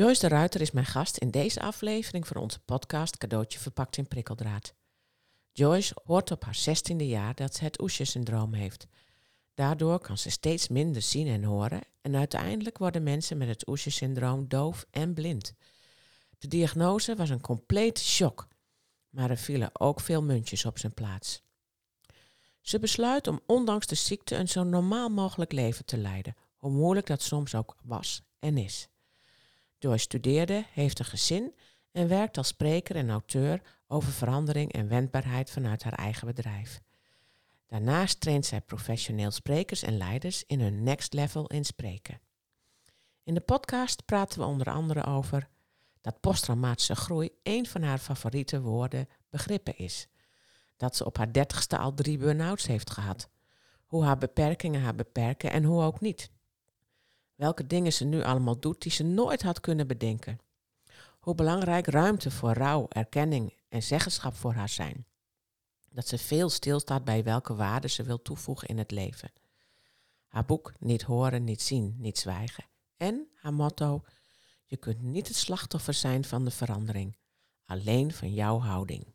Joyce de Ruiter is mijn gast in deze aflevering van onze podcast Cadeautje verpakt in prikkeldraad. Joyce hoort op haar zestiende jaar dat ze het Usher-syndroom heeft. Daardoor kan ze steeds minder zien en horen en uiteindelijk worden mensen met het Usher-syndroom doof en blind. De diagnose was een complete shock, maar er vielen ook veel muntjes op zijn plaats. Ze besluit om ondanks de ziekte een zo normaal mogelijk leven te leiden, hoe moeilijk dat soms ook was en is. Joyce studeerde, heeft een gezin en werkt als spreker en auteur over verandering en wendbaarheid vanuit haar eigen bedrijf. Daarnaast traint zij professioneel sprekers en leiders in hun next level in spreken. In de podcast praten we onder andere over dat posttraumatische groei een van haar favoriete woorden begrippen is. Dat ze op haar dertigste al drie burn-outs heeft gehad. Hoe haar beperkingen haar beperken en hoe ook niet. Welke dingen ze nu allemaal doet die ze nooit had kunnen bedenken. Hoe belangrijk ruimte voor rouw, erkenning en zeggenschap voor haar zijn. Dat ze veel stilstaat bij welke waarden ze wil toevoegen in het leven. Haar boek Niet horen, niet zien, niet zwijgen. En haar motto: Je kunt niet het slachtoffer zijn van de verandering, alleen van jouw houding.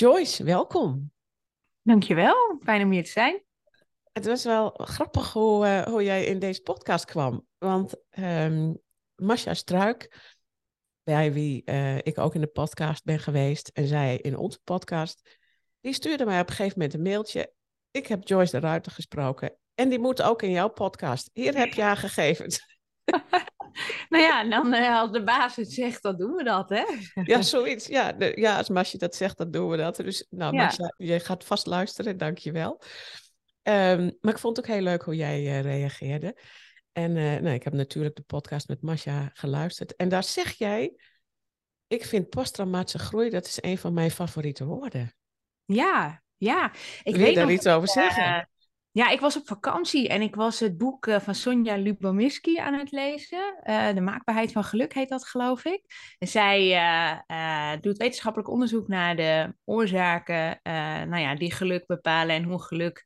Joyce, welkom. Dankjewel, fijn om hier te zijn. Het was wel grappig hoe, uh, hoe jij in deze podcast kwam. Want um, Masha Struik, bij wie uh, ik ook in de podcast ben geweest en zij in onze podcast, die stuurde mij op een gegeven moment een mailtje. Ik heb Joyce de Ruiter gesproken en die moet ook in jouw podcast. Hier heb je haar gegevens. nou ja, dan uh, als de baas het zegt, dan doen we dat, hè? ja, zoiets. Ja, de, ja, als Masje dat zegt, dan doen we dat. Dus nou, ja. Masje, je gaat vast luisteren, dank je wel. Um, maar ik vond het ook heel leuk hoe jij uh, reageerde. En uh, nou, ik heb natuurlijk de podcast met Masja geluisterd. En daar zeg jij, ik vind posttraumatische groei, dat is een van mijn favoriete woorden. Ja, ja. Ik Wil je daar iets over zeggen? Ja, ik was op vakantie en ik was het boek uh, van Sonja Lubomirsky aan het lezen. Uh, de maakbaarheid van geluk heet dat, geloof ik. En zij uh, doet wetenschappelijk onderzoek naar de oorzaken nou ja, die geluk bepalen en hoe geluk,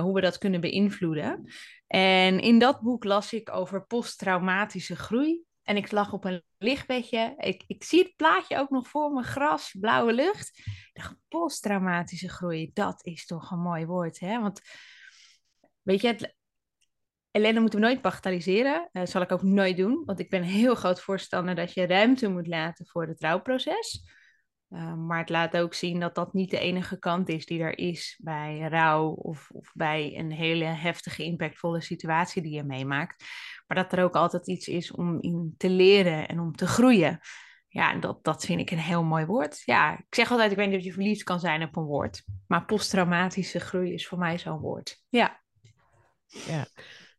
hoe we dat kunnen beïnvloeden. En in dat boek las ik over posttraumatische groei. En ik lag op een lichtbedje. Ik, ik zie het plaatje ook nog voor me. Gras, blauwe lucht. Ik dacht, posttraumatische groei, dat is toch een mooi woord. Hè? Want Weet je, het, ellende moeten we nooit bagatelliseren. Dat zal ik ook nooit doen. Want ik ben een heel groot voorstander dat je ruimte moet laten voor het rouwproces. Uh, maar het laat ook zien dat dat niet de enige kant is die er is bij rouw of, of, bij een hele heftige, impactvolle situatie die je meemaakt. Maar dat er ook altijd iets is om in te leren en om te groeien. Ja, dat, dat vind ik een heel mooi woord. Ja, ik zeg altijd, ik weet niet of je verliefd kan zijn op een woord. Maar posttraumatische groei is voor mij zo'n woord. Ja. Ja.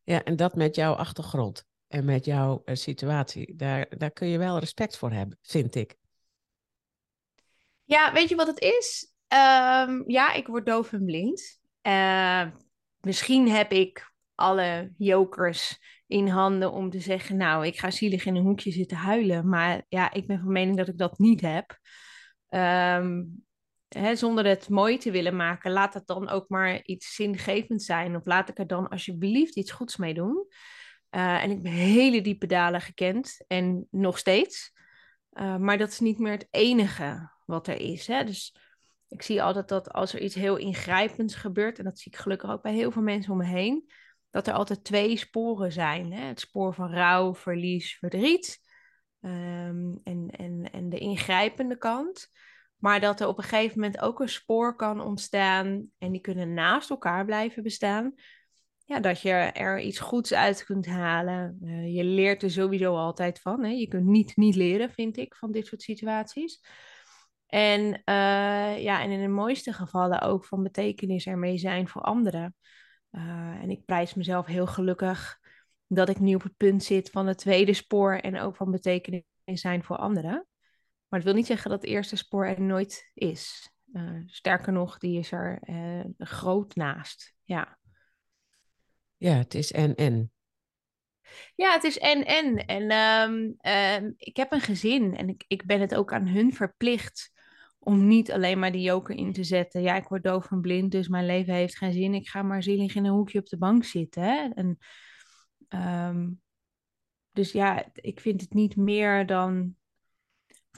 ja, en dat met jouw achtergrond en met jouw uh, situatie, daar, daar kun je wel respect voor hebben, vind ik. Ja, weet je wat het is? Um, ja, ik word doof en blind. Uh, misschien heb ik alle jokers in handen om te zeggen, nou, ik ga zielig in een hoekje zitten huilen. Maar ja, ik ben van mening dat ik dat niet heb. Um, hè, zonder het mooi te willen maken, laat het dan ook maar iets zingevend zijn. Of laat ik er dan alsjeblieft iets goeds mee doen. Uh, en ik heb hele diepe dalen gekend en nog steeds. Uh, maar dat is niet meer het enige wat er is. Hè? Dus ik zie altijd dat als er iets heel ingrijpends gebeurt, en dat zie ik gelukkig ook bij heel veel mensen om me heen, dat er altijd twee sporen zijn. Hè? Het spoor van rouw, verlies, verdriet. Um, en, en, en de ingrijpende kant. Maar dat er op een gegeven moment ook een spoor kan ontstaan en die kunnen naast elkaar blijven bestaan. ja, dat je er iets goeds uit kunt halen. Uh, je leert er sowieso altijd van. Hè? Je kunt niet, niet leren, vind ik, van dit soort situaties. En, uh, ja, en in de mooiste gevallen ook van betekenis ermee zijn voor anderen. Uh, en ik prijs mezelf heel gelukkig dat ik nu op het punt zit van het tweede spoor en ook van betekenis zijn voor anderen. Maar dat wil niet zeggen dat het eerste spoor er nooit is. Uh, sterker nog, die is er groot naast. Ja. Ja, het is en-en. Ja, het is en-en. En um, um, ik heb een gezin en ik, ik ben het ook aan hun verplicht om niet alleen maar die joker in te zetten. Ja, ik word doof en blind, dus mijn leven heeft geen zin. Ik ga maar zielig in een hoekje op de bank zitten. Hè? En, um, dus ja, ik vind het niet meer dan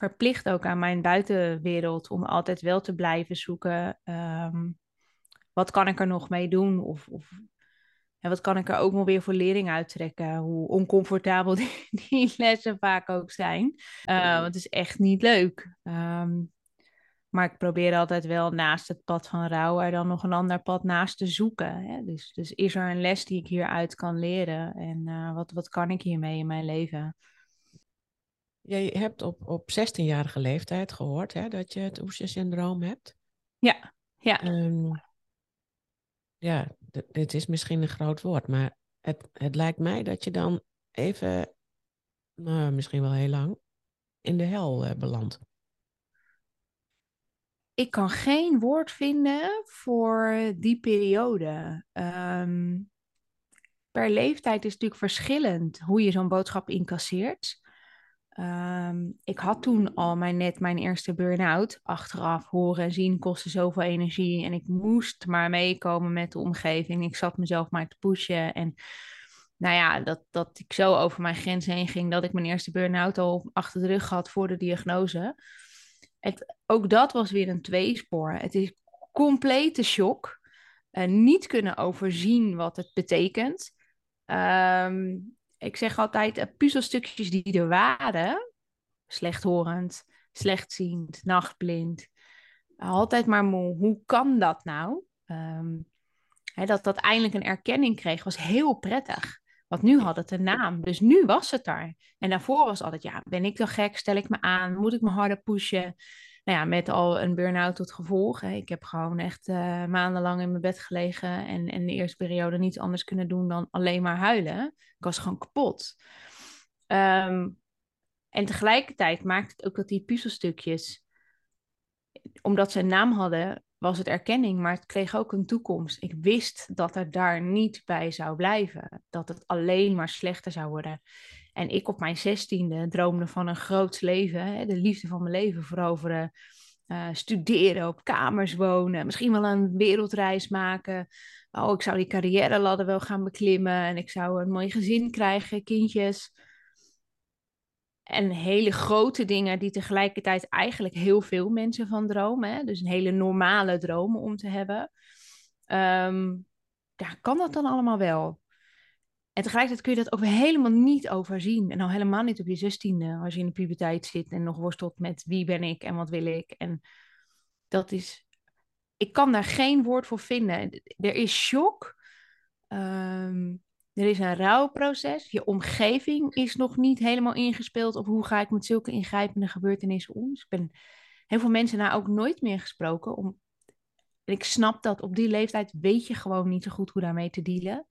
verplicht ook aan mijn buitenwereld om altijd wel te blijven zoeken. wat kan ik er nog mee doen? Of, of en wat kan ik er ook nog weer voor lering uittrekken? Hoe oncomfortabel die, die lessen vaak ook zijn. Uh, want het is echt niet leuk. Um, maar ik probeer altijd wel naast het pad van rouw er dan nog een ander pad naast te zoeken. Hè? Dus, dus is er een les die ik hieruit kan leren? En uh, wat, wat kan ik hiermee in mijn leven? Je hebt op, op 16-jarige leeftijd gehoord hè, dat je het Oesje-syndroom hebt. Ja, ja. Um, ja, dit is misschien een groot woord, maar het, het lijkt mij dat je dan even, nou, misschien wel heel lang, in de hel uh, belandt. Ik kan geen woord vinden voor die periode. Um, per leeftijd is het natuurlijk verschillend hoe je zo'n boodschap incasseert. Um, ik had toen al mijn, net mijn eerste burn-out. Achteraf horen en zien kostte zoveel energie. En ik moest maar meekomen met de omgeving. Ik zat mezelf maar te pushen. En nou ja, dat, dat ik zo over mijn grens heen ging dat ik mijn eerste burn-out al achter de rug had voor de diagnose. Het, ook dat was weer een tweespoor. Het is complete shock. Uh, niet kunnen overzien wat het betekent. Um, ik zeg altijd, uh, puzzelstukjes die er waren, slechthorend, slechtziend, nachtblind, altijd maar moe. Hoe kan dat nou? Hè, dat dat eindelijk een erkenning kreeg, was heel prettig. Want nu had het een naam, dus nu was het daar. En daarvoor was altijd, ja, ben ik dan gek? Stel ik me aan? Moet ik me harder pushen? Nou ja, met al een burn-out tot gevolg. Hè. Ik heb gewoon echt uh, maandenlang in mijn bed gelegen en in de eerste periode niets anders kunnen doen dan alleen maar huilen. Ik was gewoon kapot. Um, en tegelijkertijd maakt het ook dat die puzzelstukjes, omdat ze een naam hadden, was het erkenning, maar het kreeg ook een toekomst. Ik wist dat het daar niet bij zou blijven, dat het alleen maar slechter zou worden. En ik op mijn zestiende droomde van een groot leven, hè, de liefde van mijn leven veroveren. Uh, studeren, op kamers wonen, misschien wel een wereldreis maken. Oh, ik zou die carrière ladder wel gaan beklimmen en ik zou een mooi gezin krijgen, kindjes. En hele grote dingen die tegelijkertijd eigenlijk heel veel mensen van dromen. Hè? Dus een hele normale droom om te hebben. Um, ja, kan dat dan allemaal wel? En tegelijkertijd kun je dat ook helemaal niet overzien. En al helemaal niet op je zestiende, als je in de puberteit zit en nog worstelt met wie ben ik en wat wil ik. En dat is, ik kan daar geen woord voor vinden. Er is shock. Um, er is een rouwproces. Je omgeving is nog niet helemaal ingespeeld op hoe ga ik met zulke ingrijpende gebeurtenissen om. Dus ik ben heel veel mensen daar ook nooit meer gesproken. Om... En ik snap dat op die leeftijd weet je gewoon niet zo goed hoe daarmee te dealen.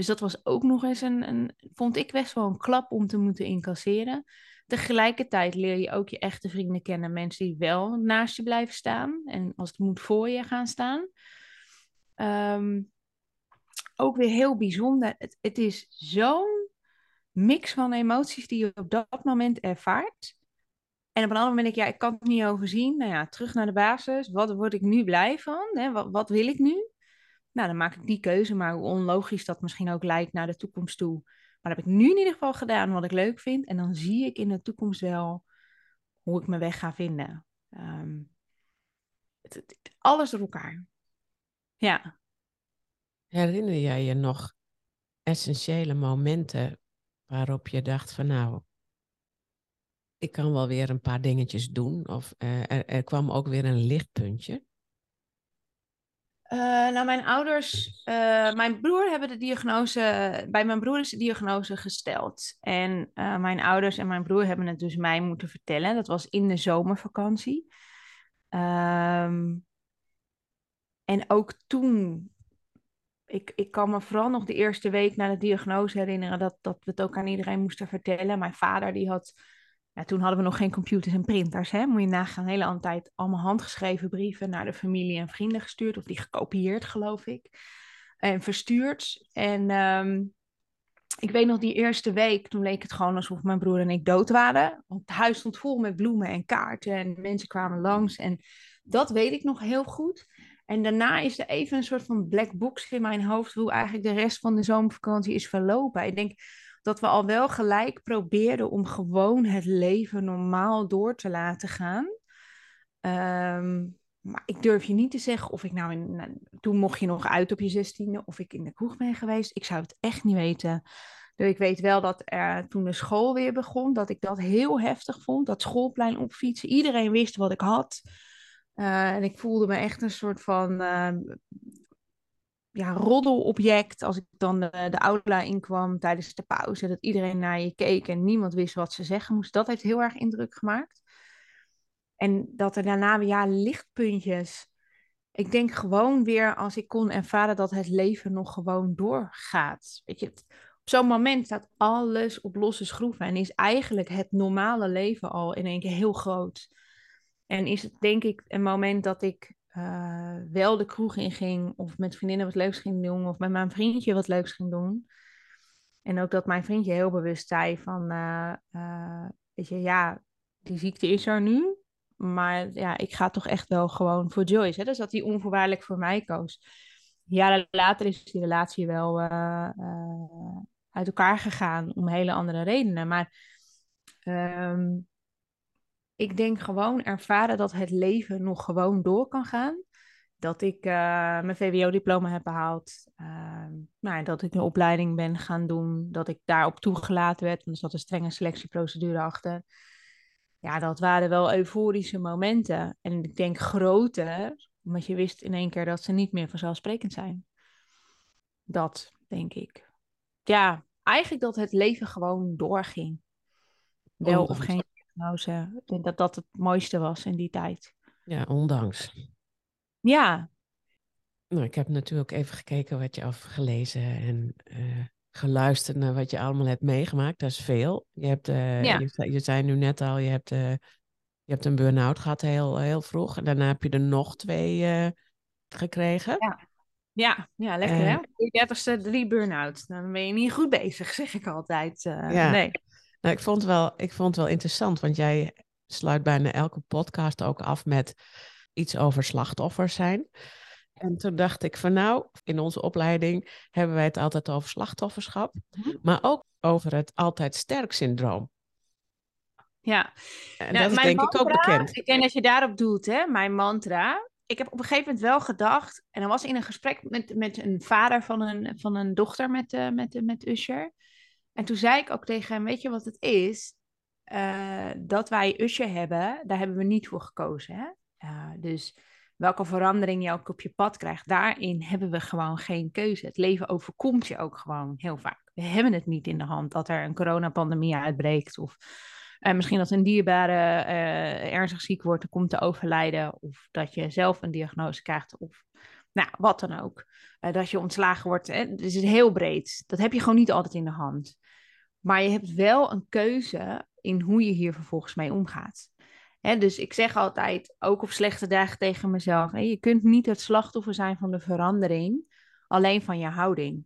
Dus dat was ook nog eens een, vond ik best wel een klap om te moeten incasseren. Tegelijkertijd leer je ook je echte vrienden kennen, mensen die wel naast je blijven staan en als het moet voor je gaan staan. Um, ook weer heel bijzonder. Het, het is zo'n mix van emoties die je op dat moment ervaart. En op een ander moment denk ik, ja, ik kan het niet overzien. Nou ja, terug naar de basis. Wat word ik nu blij van? Hè? Wat wil ik nu? Nou, dan maak ik die keuze, maar hoe onlogisch dat misschien ook lijkt naar de toekomst toe. Maar dat heb ik nu in ieder geval gedaan wat ik leuk vind. En dan zie ik in de toekomst wel hoe ik mijn weg ga vinden. Um, het, het, alles door elkaar. Ja. Herinner jij je nog essentiële momenten waarop je dacht van nou, ik kan wel weer een paar dingetjes doen? Of er, er kwam ook weer een lichtpuntje? Uh, nou, mijn ouders, uh, mijn broer hebben de diagnose, bij mijn broer is de diagnose gesteld. En uh, mijn ouders en mijn broer hebben het dus mij moeten vertellen. Dat was in de zomervakantie. Um, en ook toen, ik, ik kan me vooral nog de eerste week na de diagnose herinneren dat, dat we het ook aan iedereen moesten vertellen. Mijn vader die had toen hadden we nog geen computers en printers. Hè? Moet je nagaan, hele tijd allemaal handgeschreven brieven naar de familie en vrienden gestuurd. Of die gekopieerd, geloof ik. En verstuurd. En um, ik weet nog die eerste week, toen leek het gewoon alsof mijn broer en ik dood waren. Want het huis stond vol met bloemen en kaarten en mensen kwamen langs. En dat weet ik nog heel goed. En daarna is er even een soort van black box in mijn hoofd, hoe eigenlijk de rest van de zomervakantie is verlopen. Ik denk, dat we al wel gelijk probeerden om gewoon het leven normaal door te laten gaan. Ehm, maar ik durf je niet te zeggen of ik nou, in, nou, toen mocht je nog uit op je zestiende, of ik in de kroeg ben geweest. Ik zou het echt niet weten. Dus ik weet wel dat er, toen de school weer begon, dat ik dat heel heftig vond. Dat schoolplein opfietsen. Iedereen wist wat ik had. Uh, en ik voelde me echt een soort van uh, ja, roddelobject. Als ik dan de, de aula inkwam tijdens de pauze, dat iedereen naar je keek en niemand wist wat ze zeggen moest. Dat heeft heel erg indruk gemaakt. En dat er daarna weer ja, lichtpuntjes. Ik denk gewoon weer als ik kon ervaren dat het leven nog gewoon doorgaat. Weet je, op zo'n moment staat alles op losse schroeven en is eigenlijk het normale leven al in één keer heel groot. En is het denk ik een moment dat ik uh, wel de kroeg in ging of met vriendinnen wat leuks ging doen of met mijn vriendje wat leuks ging doen. En ook dat mijn vriendje heel bewust zei van, uh, uh, weet je, ja, die ziekte is er nu, maar ja, ik ga toch echt wel gewoon voor Joyce. Hè? Dus dat hij onvoorwaardelijk voor mij koos. Jaren later is die relatie wel uit elkaar gegaan om hele andere redenen. Maar um, ik denk gewoon ervaren dat het leven nog gewoon door kan gaan. Dat ik uh, mijn VWO-diploma heb behaald. Uh, nou, dat ik een opleiding ben gaan doen. Dat ik daarop toegelaten werd. Want er zat een strenge selectieprocedure achter. Ja, dat waren wel euforische momenten. En ik denk grote, omdat je wist in één keer dat ze niet meer vanzelfsprekend zijn. Dat, denk ik. Ja, eigenlijk dat het leven gewoon doorging. Wel of geen diagnose. Ik denk dat dat het mooiste was in die tijd. Ja, ondanks. Ja. Nou, ik heb natuurlijk even gekeken wat je afgelezen en uh, geluisterd naar wat je allemaal hebt meegemaakt. Dat is veel. Je, hebt, uh, ja. je, je, zei nu net al, je hebt, uh, je hebt een burn-out gehad heel, heel vroeg. En daarna heb je er nog twee gekregen. Ja. Ja, ja lekker hè? Je dertigste drie burn-outs. Dan ben je niet goed bezig, zeg ik altijd. ja. Nee. Nou, ik vond, wel, ik vond het wel interessant, want jij sluit bijna elke podcast ook af met iets over slachtoffers zijn. En toen dacht ik van nou, in onze opleiding hebben wij het altijd over slachtofferschap, mhm. maar ook over het altijd sterk syndroom. Ja, en nou, dat is denk ik ook bekend. Ik denk dat je daarop doet, hè, mijn mantra. Ik heb op een gegeven moment wel gedacht, en dan was in een gesprek met, met een vader van een, van een dochter met, uh, met, met Usher. En toen zei ik ook tegen hem, weet je wat het is? Uh, dat wij Usher hebben, daar hebben we niet voor gekozen. Hè? Uh, dus welke verandering je ook op je pad krijgt, daarin hebben we gewoon geen keuze. Het leven overkomt je ook gewoon heel vaak. We hebben het niet in de hand dat er een coronapandemie uitbreekt of uh, misschien dat een dierbare ernstig ziek wordt en komt te overlijden of dat je zelf een diagnose krijgt of nou, wat dan ook. dat je ontslagen wordt. Hè? Het is heel breed. Dat heb je gewoon niet altijd in de hand. Maar je hebt wel een keuze in hoe je hier vervolgens mee omgaat. dus ik zeg altijd, ook op slechte dagen tegen mezelf, je kunt niet het slachtoffer zijn van de verandering, alleen van je houding.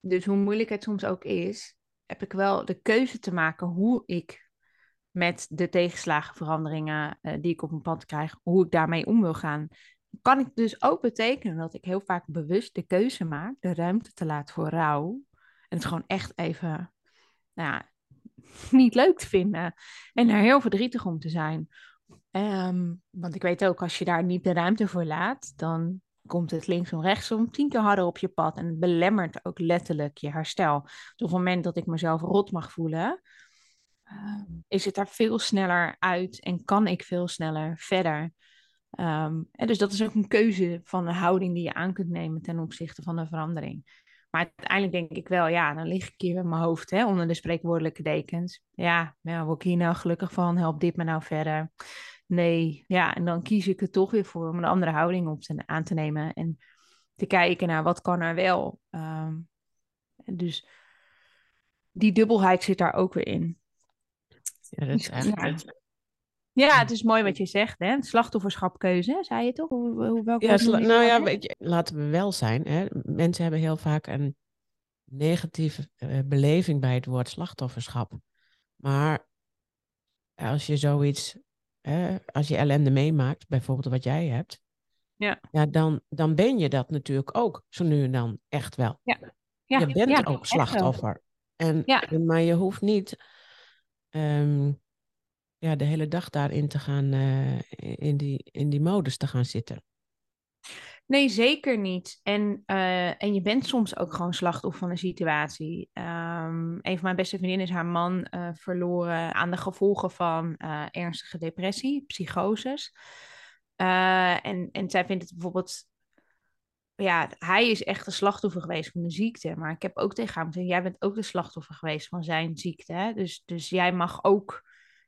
Dus hoe moeilijk het soms ook is, heb ik wel de keuze te maken hoe ik met de tegenslagen, veranderingen uh, die ik op mijn pad krijg, hoe ik daarmee om wil gaan. Kan ik dus ook betekenen dat ik heel vaak bewust de keuze maak, de ruimte te laten voor rouw. En het gewoon echt even nou, niet leuk te vinden. En daar heel verdrietig om te zijn. Um, want ik weet ook, als je daar niet de ruimte voor laat, dan komt het linksom rechtsom tien keer harder op je pad. En het belemmert ook letterlijk je herstel. Dus op het moment dat ik mezelf rot mag voelen, um, is het daar veel sneller uit en kan ik veel sneller verder. Ehm, en dus dat is ook een keuze van de houding die je aan kunt nemen ten opzichte van de verandering. Maar uiteindelijk denk ik wel, ja, dan lig ik hier met mijn hoofd hè, onder de spreekwoordelijke dekens. Ja, ja, word ik hier nou gelukkig van? Help dit me nou verder? Nee, ja, en dan kies ik er toch weer voor om een andere houding op te, aan te nemen. En te kijken naar wat kan er wel. Um, dus die dubbelheid zit daar ook weer in. Ja, dat is eigenlijk... Ja. Ja, het is mooi wat je zegt, hè? Slachtofferschapkeuze, zei je toch? Hoe, hoe, welke ja, nou ja, weet je, laten we wel zijn. Hè? Mensen hebben heel vaak een negatieve uh, beleving bij het woord slachtofferschap. Maar als je zoiets, hè, als je ellende meemaakt, bijvoorbeeld wat jij hebt, ja. Ja, dan, dan ben je dat natuurlijk ook, zo nu en dan echt wel. Ja. Ja, je bent ja, ook slachtoffer. En, Ja. en, maar je hoeft niet ehm, ja, de hele dag daarin te gaan, eh, in, die, in die modus te gaan zitten. Nee, zeker niet. En, eh, en je bent soms ook gewoon slachtoffer van een situatie. Ehm, een van mijn beste vriendinnen is haar man eh, verloren aan de gevolgen van ernstige depressie, psychoses. En, en zij vindt het bijvoorbeeld. Ja, hij is echt de slachtoffer geweest van de ziekte. Maar ik heb ook tegen haar gezegd: jij bent ook de slachtoffer geweest van zijn ziekte. Hè? Dus, dus jij mag ook.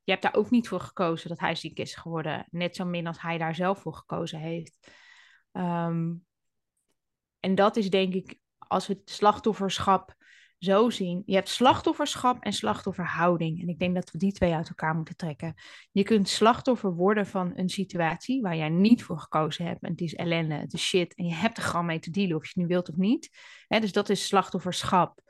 Je hebt daar ook niet voor gekozen dat hij ziek is geworden. Net zo min als hij daar zelf voor gekozen heeft. Ehm, en dat is denk ik, als we het slachtofferschap zo zien. Je hebt slachtofferschap en slachtofferhouding. En ik denk dat we die twee uit elkaar moeten trekken. Je kunt slachtoffer worden van een situatie waar jij niet voor gekozen hebt. En het is ellende, het is shit. En je hebt er gewoon mee te dealen, of je het nu wilt of niet. Hè, dus dat is slachtofferschap.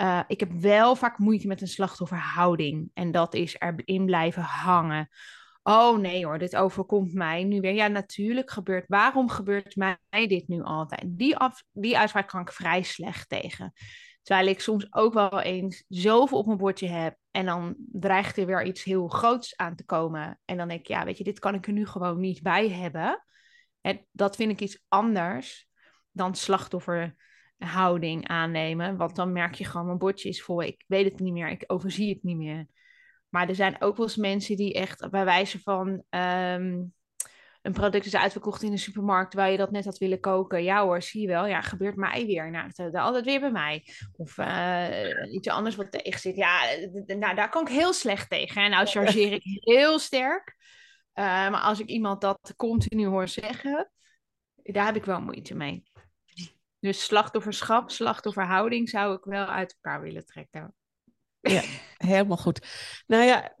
Uh, ik heb wel vaak moeite met een slachtofferhouding. En dat is erin blijven hangen. Oh nee hoor, dit overkomt mij nu weer. Ja, natuurlijk gebeurt. Waarom gebeurt mij dit nu altijd? Die, af, die uitspraak kan ik vrij slecht tegen. Terwijl ik soms ook wel eens zoveel op mijn bordje heb. En dan dreigt er weer iets heel groots aan te komen. En dan denk ik, ja, weet je, dit kan ik er nu gewoon niet bij hebben. En dat vind ik iets anders dan slachtofferhouding aannemen. Want dan merk je gewoon, mijn bordje is vol. Ik weet het niet meer, ik overzie het niet meer. Maar er zijn ook wel eens mensen die echt bij wijze van um, een product is uitverkocht in de supermarkt waar je dat net had willen koken. Ja hoor, zie je wel. Ja, gebeurt mij weer. Nou, het altijd weer bij mij. Of uh, iets anders wat tegen zit. Ja, nou, daar kan ik heel slecht tegen. En nou chargeer ik heel sterk. Uh, maar als ik iemand dat continu hoor zeggen, daar heb ik wel moeite mee. Dus slachtofferschap, slachtofferhouding zou ik wel uit elkaar willen trekken. Ja, helemaal goed. Nou ja,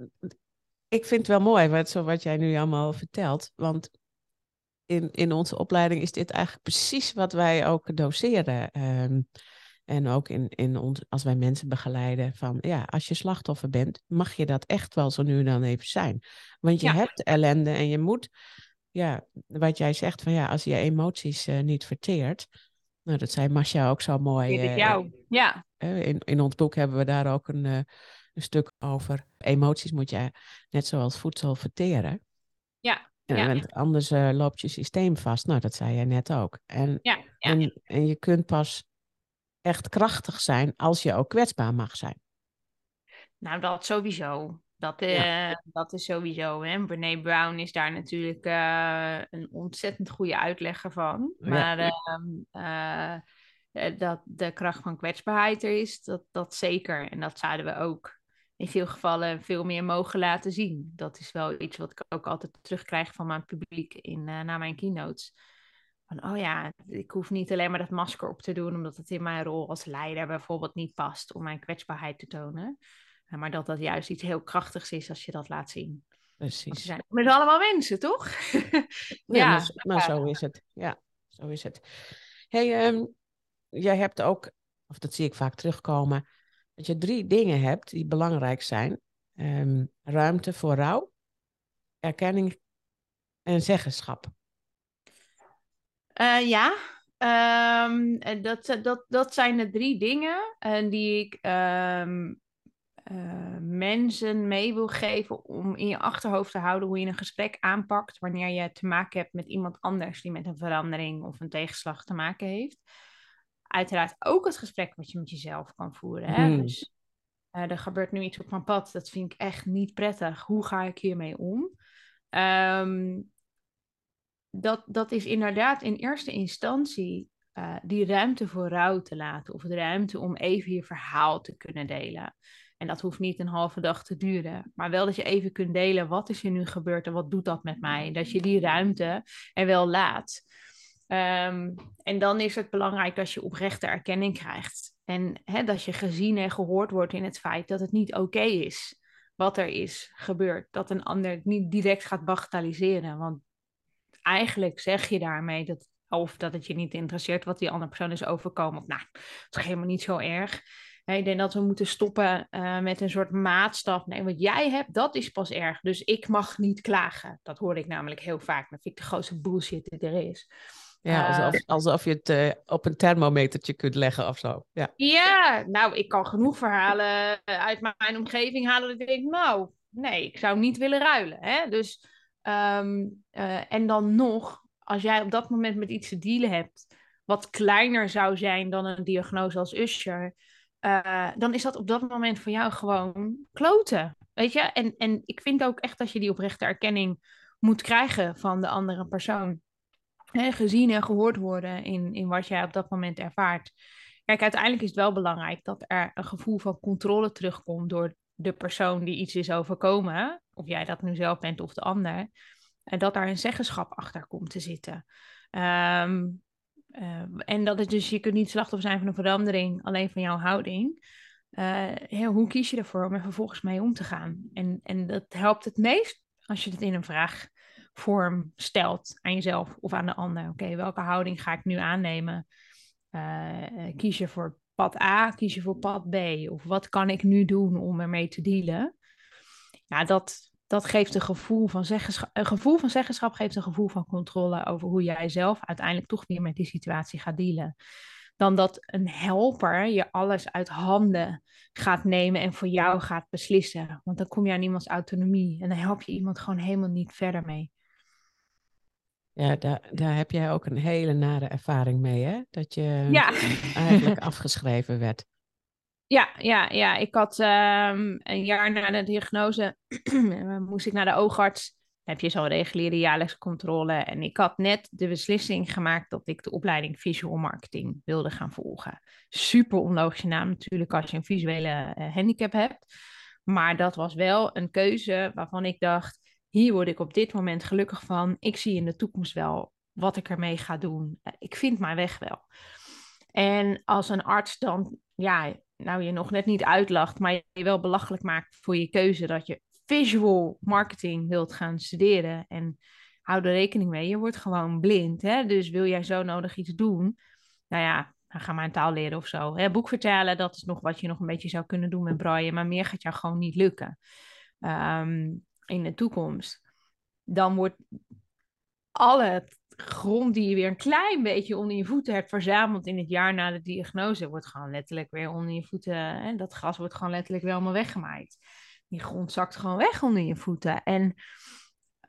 ik vind het wel mooi wat, zo wat jij nu allemaal vertelt. Want in, in onze opleiding is dit eigenlijk precies wat wij ook doseren. Um, en ook in, in ons, als wij mensen begeleiden van ja, als je slachtoffer bent, mag je dat echt wel zo nu en dan even zijn. Want je ja. hebt ellende en je moet, ja, wat jij zegt van ja, als je emoties uh, niet verteert. Nou, dat zei Masha ook zo mooi. Uh, jou, ja. Uh, in, in ons boek hebben we daar ook een, een stuk over. Emoties moet je net zoals voedsel verteren. Ja. Ja, want anders uh, loopt je systeem vast. Nou, dat zei jij net ook. En, ja, ja. En, en je kunt pas echt krachtig zijn als je ook kwetsbaar mag zijn. Nou, dat sowieso. Dat, uh, ja. dat is sowieso. Hè? Brene Brown is daar natuurlijk uh, een ontzettend goede uitlegger van. Maar ja. uh, dat de kracht van kwetsbaarheid er is, dat, dat zeker. En dat zouden we ook in veel gevallen veel meer mogen laten zien. Dat is wel iets wat ik ook altijd terugkrijg van mijn publiek in, na mijn keynotes. Van, oh ja, ik hoef niet alleen maar dat masker op te doen, omdat het in mijn rol als leider bijvoorbeeld niet past om mijn kwetsbaarheid te tonen. Maar dat dat juist iets heel krachtigs is als je dat laat zien. Precies. Want we zijn met allemaal mensen, toch? ja, ja maar, maar, zo is het. Ja, zo is het. hey, um, jij hebt ook, of dat zie ik vaak terugkomen, dat je drie dingen hebt die belangrijk zijn. Um, ruimte voor rouw, erkenning en zeggenschap. Uh, ja, um, dat, dat, dat zijn de drie dingen uh, die ik um, uh, mensen mee wil geven om in je achterhoofd te houden hoe je een gesprek aanpakt wanneer je te maken hebt met iemand anders die met een verandering of een tegenslag te maken heeft uiteraard ook het gesprek wat je met jezelf kan voeren. Hè? Hmm. Dus uh, er gebeurt nu iets op mijn pad, dat vind ik echt niet prettig. Hoe ga ik hiermee om? Um, dat, dat is inderdaad in eerste instantie uh, die ruimte voor rouw te laten. Of de ruimte om even je verhaal te kunnen delen. En dat hoeft niet een halve dag te duren. Maar wel dat je even kunt delen, wat is er nu gebeurd en wat doet dat met mij? Dat je die ruimte er wel laat. Um, en dan is het belangrijk dat je oprechte erkenning krijgt. En dat je gezien en gehoord wordt in het feit dat het niet oké is wat er is gebeurd. Dat een ander het niet direct gaat bagatelliseren. Want eigenlijk zeg je daarmee dat, of dat het je niet interesseert wat die andere persoon is overkomen. Of nou, het is helemaal niet zo erg. Ik denk dat we moeten stoppen uh, met een soort maatstaf. Nee, wat jij hebt, dat is pas erg. Dus ik mag niet klagen. Dat hoor ik namelijk heel vaak. Dat vind ik de grootste bullshit die er is. Ja, alsof, uh, alsof je het uh, op een thermometertje kunt leggen of zo. Ja. ja, nou, ik kan genoeg verhalen uit mijn omgeving halen dat ik denk, nou, nee, ik zou niet willen ruilen. Hè? Dus, um, uh, en dan nog, als jij op dat moment met iets te dealen hebt, wat kleiner zou zijn dan een diagnose als Usher, dan is dat op dat moment voor jou gewoon kloten. Weet je? En, en ik vind ook echt dat je die oprechte erkenning moet krijgen van de andere persoon gezien en gehoord worden in, in wat jij op dat moment ervaart. Kijk, uiteindelijk is het wel belangrijk dat er een gevoel van controle terugkomt door de persoon die iets is overkomen, of jij dat nu zelf bent of de ander, en dat daar een zeggenschap achter komt te zitten. Um, uh, en dat het dus, je kunt niet slachtoffer zijn van een verandering, alleen van jouw houding. Uh, hoe kies je ervoor om er vervolgens mee om te gaan? En, en dat helpt het meest als je het in een vraag vorm stelt aan jezelf of aan de ander. Oké, welke houding ga ik nu aannemen? Uh, kies je voor pad A, kies je voor pad B? Of wat kan ik nu doen om ermee te dealen? Ja, dat, dat geeft een gevoel van zeggenschap. Een gevoel van zeggenschap geeft een gevoel van controle over hoe jij zelf uiteindelijk toch weer met die situatie gaat dealen. Dan dat een helper je alles uit handen gaat nemen en voor jou gaat beslissen. Want dan kom je aan iemands autonomie en dan help je iemand gewoon helemaal niet verder mee. Ja, daar, daar heb jij ook een hele nare ervaring mee, hè? Dat je ja. eigenlijk afgeschreven werd. Ja, ja, ja. Ik had um, een jaar na de diagnose, moest ik naar de oogarts. Heb je zo'n reguliere jaarlijkse controle. En ik had net de beslissing gemaakt dat ik de opleiding visual marketing wilde gaan volgen. Super onlogische naam natuurlijk als je een visuele uh, handicap hebt. Maar dat was wel een keuze waarvan ik dacht, hier word ik op dit moment gelukkig van. Ik zie in de toekomst wel wat ik ermee ga doen. Eh, ik vind mijn weg wel. En als een arts dan, ja, nou je nog net niet uitlacht, maar je wel belachelijk maakt voor je keuze dat je visual marketing wilt gaan studeren. En hou er rekening mee, je wordt gewoon blind. Hè? Dus wil jij zo nodig iets doen? Nou ja, dan ga maar een taal leren of zo. Hè? Boek vertalen, dat is nog wat je nog een beetje zou kunnen doen met braille, maar meer gaat jou gewoon niet lukken. Um, in de toekomst, dan wordt alle grond die je weer een klein beetje onder je voeten hebt verzameld in het jaar na de diagnose, wordt gewoon letterlijk weer onder je voeten. Hè, dat gas wordt gewoon letterlijk weer weggemaaid. Die grond zakt gewoon weg onder je voeten. En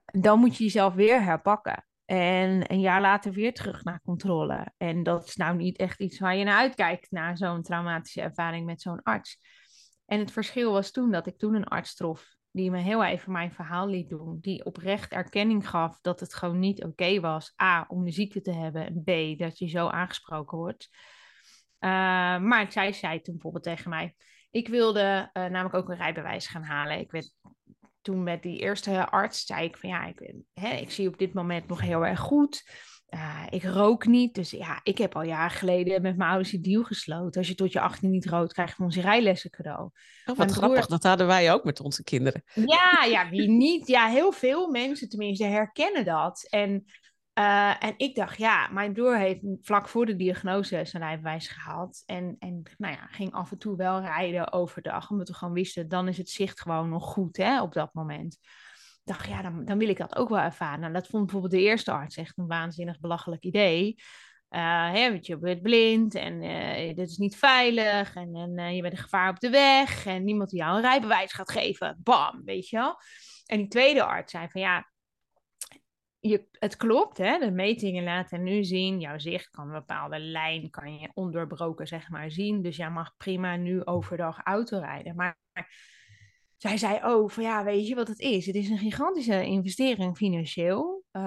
dan moet je jezelf weer herpakken. En een jaar later weer terug naar controle. En dat is nou niet echt iets waar je naar uitkijkt, na zo'n traumatische ervaring met zo'n arts. En het verschil was toen dat ik toen een arts trof die me heel even mijn verhaal liet doen. Die oprecht erkenning gaf dat het gewoon niet oké was. A, om de ziekte te hebben. En B, dat je zo aangesproken wordt. Uh, maar zij zei toen bijvoorbeeld tegen mij... Ik wilde uh, namelijk ook een rijbewijs gaan halen. Ik werd toen met die eerste arts zei ik van ja, ik, hè, ik zie op dit moment nog heel erg goed. Uh, ik rook niet, dus ja, ik heb al jaren geleden met mijn ouders die deal gesloten. Als je tot je 18 niet rookt, krijg je van onze rijlessen cadeau. Oh, wat grappig, dat hadden wij ook met onze kinderen. Ja, ja, wie niet? Ja, heel veel mensen tenminste herkennen dat. En, uh, en ik dacht, ja, mijn broer heeft vlak voor de diagnose zijn rijbewijs gehaald. En, en nou ja, ging af en toe wel rijden overdag, omdat we gewoon wisten, dan is het zicht gewoon nog goed hè, op dat moment dacht, ja, dan, dan wil ik dat ook wel ervaren. Nou, dat vond bijvoorbeeld de eerste arts echt een waanzinnig belachelijk idee. Uh, hè, je bent blind en uh, dit is niet veilig en, en uh, je bent een gevaar op de weg en niemand die jou een rijbewijs gaat geven. Bam, weet je wel. En die tweede arts zei van ja, je, het klopt, hè, de metingen laten nu zien, jouw zicht kan een bepaalde lijn, kan je ondoorbroken zeg maar zien. Dus jij mag prima nu overdag autorijden. Maar zij zei ook van ja, weet je wat het is? Het is een gigantische investering financieel. Uh,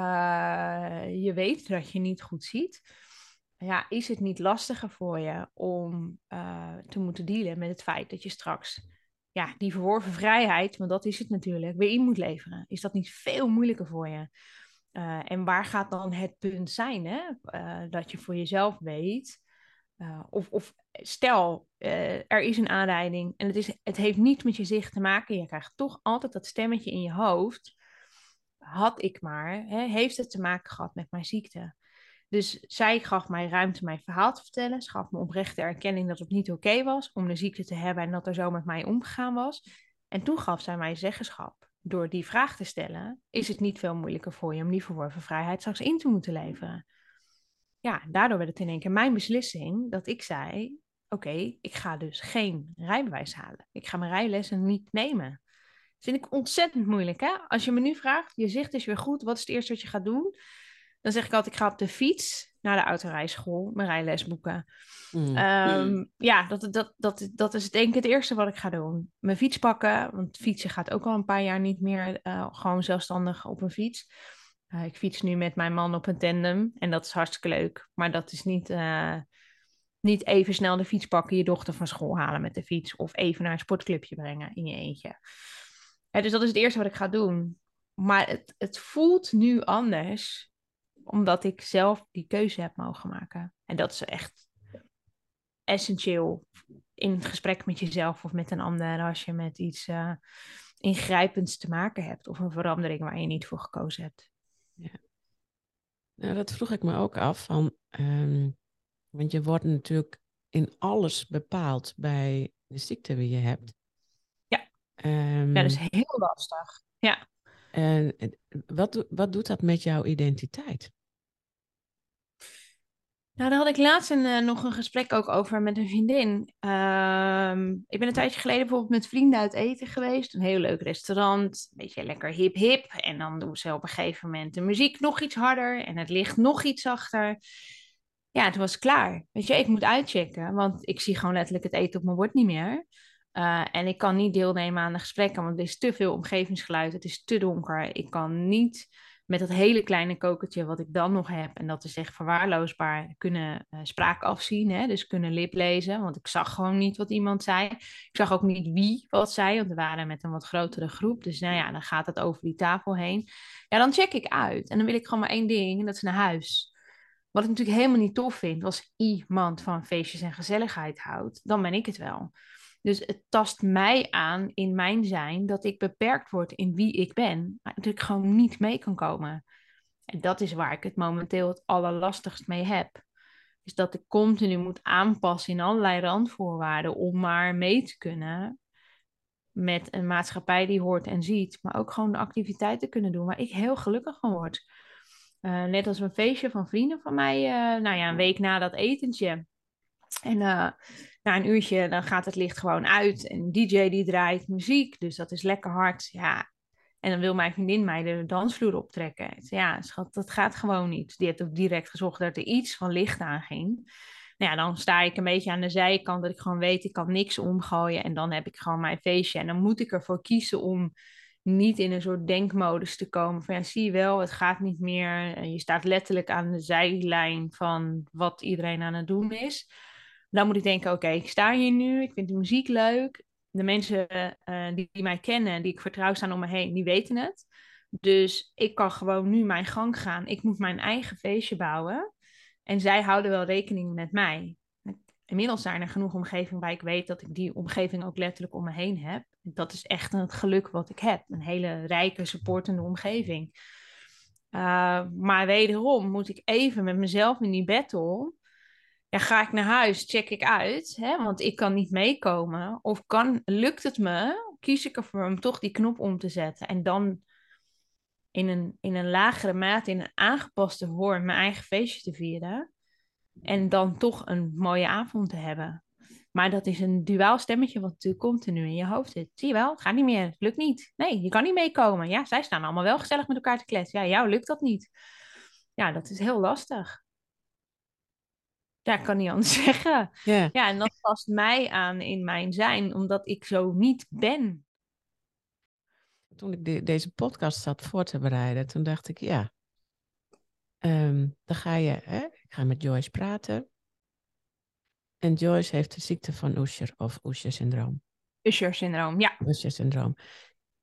je weet dat je niet goed ziet. Ja, is het niet lastiger voor je om uh, te moeten dealen met het feit dat je straks ja, die verworven vrijheid, want dat is het natuurlijk, weer in moet leveren? Is dat niet veel moeilijker voor je? Uh, en waar gaat dan het punt zijn? Hè? dat je voor jezelf weet uh, of, of, stel, uh, er is een aanrijding en het, is, het heeft niet met je zicht te maken. Je krijgt toch altijd dat stemmetje in je hoofd. Had ik maar, hè, heeft het te maken gehad met mijn ziekte? Dus zij gaf mij ruimte mijn verhaal te vertellen. Ze gaf me oprechte erkenning dat het niet oké was om de ziekte te hebben en dat er zo met mij omgegaan was. En toen gaf zij mij zeggenschap. Door die vraag te stellen, is het niet veel moeilijker voor je om die verworven vrijheid straks in te moeten leveren? Ja, daardoor werd het in één keer mijn beslissing dat ik zei: Oké, ik ga dus geen rijbewijs halen. Ik ga mijn rijlessen niet nemen. Dat vind ik ontzettend moeilijk. Hè? Als je me nu vraagt, je zicht is weer goed, wat is het eerste wat je gaat doen? Dan zeg ik altijd: Ik ga op de fiets naar de autorijschool mijn rijles boeken. Mm. Um, ja, dat, dat, dat, dat is denk ik het eerste wat ik ga doen. Mijn fiets pakken, want fietsen gaat ook al een paar jaar niet meer uh, gewoon zelfstandig op een fiets. Uh, ik fiets nu met mijn man op een tandem en dat is hartstikke leuk. Maar dat is niet, uh, niet even snel de fiets pakken, je dochter van school halen met de fiets. Of even naar een sportclubje brengen in je eentje. Dus dat is het eerste wat ik ga doen. Maar het, het voelt nu anders, omdat ik zelf die keuze heb mogen maken. En dat is echt essentieel in het gesprek met jezelf of met een ander als je met iets uh, ingrijpends te maken hebt of een verandering waar je niet voor gekozen hebt. Ja. Nou, dat vroeg ik me ook af. Van, ehm, want je wordt natuurlijk in alles bepaald bij de ziekte die je hebt. Ja, um, ja dat is heel lastig. Ja. En wat, wat doet dat met jouw identiteit? Nou, daar had ik laatst een, uh, nog een gesprek ook over met een vriendin. Uh, ik ben een tijdje geleden bijvoorbeeld met vrienden uit eten geweest. Een heel leuk restaurant, een beetje lekker hip-hip. En dan doen ze op een gegeven moment de muziek nog iets harder en het licht nog iets zachter. Ja, het was klaar. Weet je, ik moet uitchecken, want ik zie gewoon letterlijk het eten op mijn bord niet meer. Uh, en ik kan niet deelnemen aan de gesprekken, want er is te veel omgevingsgeluid. Het is te donker. Ik kan niet met dat hele kleine kokertje wat ik dan nog heb, en dat is echt verwaarloosbaar, kunnen uh, spraak afzien, hè? dus kunnen liplezen, want ik zag gewoon niet wat iemand zei. Ik zag ook niet wie wat zei, want we waren met een wat grotere groep, dus nou ja, dan gaat het over die tafel heen. Ja, dan check ik uit en dan wil ik gewoon maar één ding, en dat is naar huis. Wat ik natuurlijk helemaal niet tof vind, als iemand van feestjes en gezelligheid houdt, dan ben ik het wel. Dus het tast mij aan in mijn zijn dat ik beperkt word in wie ik ben. Maar dat ik gewoon niet mee kan komen. En dat is waar ik het momenteel het allerlastigst mee heb. Is dat ik continu moet aanpassen in allerlei randvoorwaarden om maar mee te kunnen met een maatschappij die hoort en ziet. Maar ook gewoon de activiteiten kunnen doen waar ik heel gelukkig van word. Uh, net als een feestje van vrienden van mij, uh, nou ja, een week na dat etentje. En uh, na een uurtje dan gaat het licht gewoon uit. En DJ die draait muziek, dus dat is lekker hard. Ja. En dan wil mijn vriendin mij de dansvloer optrekken. Ja, schat, dat gaat gewoon niet. Die heeft ook direct gezorgd dat er iets van licht aan ging. Nou ja, dan sta ik een beetje aan de zijkant dat ik gewoon weet, ik kan niks omgooien. En dan heb ik gewoon mijn feestje. En dan moet ik ervoor kiezen om niet in een soort denkmodus te komen. Van ja, zie je wel, het gaat niet meer. Je staat letterlijk aan de zijlijn van wat iedereen aan het doen is. Dan moet ik denken, oké, ik sta hier nu, ik vind de muziek leuk. De mensen uh, die, mij kennen, die ik vertrouw staan om me heen, die weten het. Dus ik kan gewoon nu mijn gang gaan. Ik moet mijn eigen feestje bouwen. En zij houden wel rekening met mij. Inmiddels zijn er genoeg omgevingen waar ik weet dat ik die omgeving ook letterlijk om me heen heb. Dat is echt het geluk wat ik heb. Een hele rijke, supportende omgeving. Uh, maar wederom moet ik even met mezelf in die battle ja, ga ik naar huis, check ik uit, hè, want ik kan niet meekomen. Of kan, lukt het me, kies ik ervoor om toch die knop om te zetten. En dan in een, in een lagere mate, in een aangepaste vorm, mijn eigen feestje te vieren. En dan toch een mooie avond te hebben. Maar dat is een duaal stemmetje wat natuurlijk continu in je hoofd zit. Zie je wel, het gaat niet meer, het lukt niet. Nee, je kan niet meekomen. Ja, zij staan allemaal wel gezellig met elkaar te kletsen. Ja, jou lukt dat niet. Ja, dat is heel lastig ja, ik kan niet anders zeggen. Ja, en dat past mij aan in mijn zijn, omdat ik zo niet ben. toen ik deze podcast zat voor te bereiden, toen dacht ik, ja, ehm, dan ga je, hè, ik ga met Joyce praten. En Joyce heeft de ziekte van Usher of Usher-syndroom. Usher-syndroom, ja. Usher-syndroom.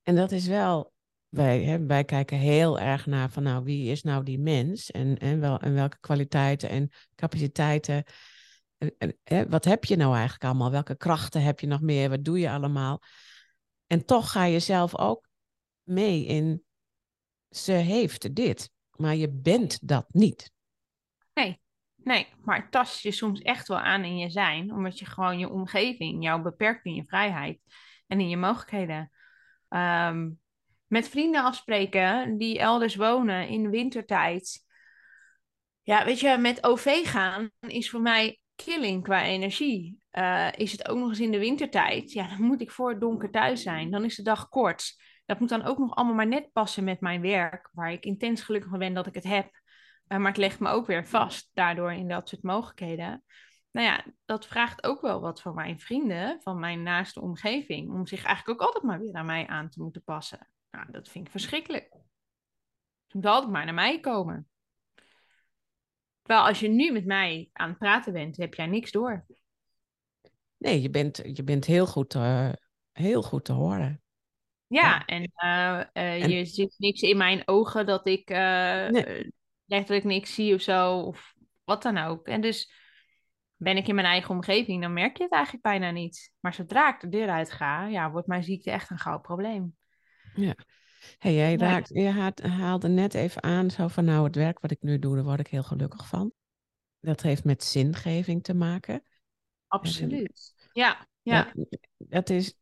En dat is wel, wij, hè, wij kijken heel erg naar van nou, wie is nou die mens en, en, wel, en welke kwaliteiten en capaciteiten. hè, wat heb je nou eigenlijk allemaal? Welke krachten heb je nog meer? Wat doe je allemaal? En toch ga je zelf ook mee in, ze heeft dit, maar je bent dat niet. Nee, nee, maar het tast je soms echt wel aan in je zijn, omdat je gewoon je omgeving jou beperkt in je vrijheid en in je mogelijkheden. Ehm, met vrienden afspreken die elders wonen in wintertijd. Ja, weet je, met OV gaan is voor mij killing qua energie. Uh, is het ook nog eens in de wintertijd? Ja, dan moet ik voor het donker thuis zijn. Dan is de dag kort. Dat moet dan ook nog allemaal maar net passen met mijn werk, waar ik intens gelukkig van ben dat ik het heb. Uh, maar het legt me ook weer vast daardoor in dat soort mogelijkheden. Nou ja, dat vraagt ook wel wat van mijn vrienden, van mijn naaste omgeving, om zich eigenlijk ook altijd maar weer aan mij aan te moeten passen. Nou, dat vind ik verschrikkelijk. Ze moeten altijd maar naar mij komen. Terwijl als je nu met mij aan het praten bent, heb jij niks door. Nee, je bent, je bent heel, goed, uh, heel goed te horen. Ja, En, uh, uh, en, je ziet niks in mijn ogen dat ik nee. letterlijk niks zie of zo, of wat dan ook. En dus ben ik in mijn eigen omgeving, dan merk je het eigenlijk bijna niet. Maar zodra ik de deur uit ga, ja, wordt mijn ziekte echt een groot probleem. Ja. Hey, jij raakt, je haalde net even aan, zo van nou, het werk wat ik nu doe, daar word ik heel gelukkig van. Dat heeft met zingeving te maken. Absoluut. ja, ja. Dat, dat, is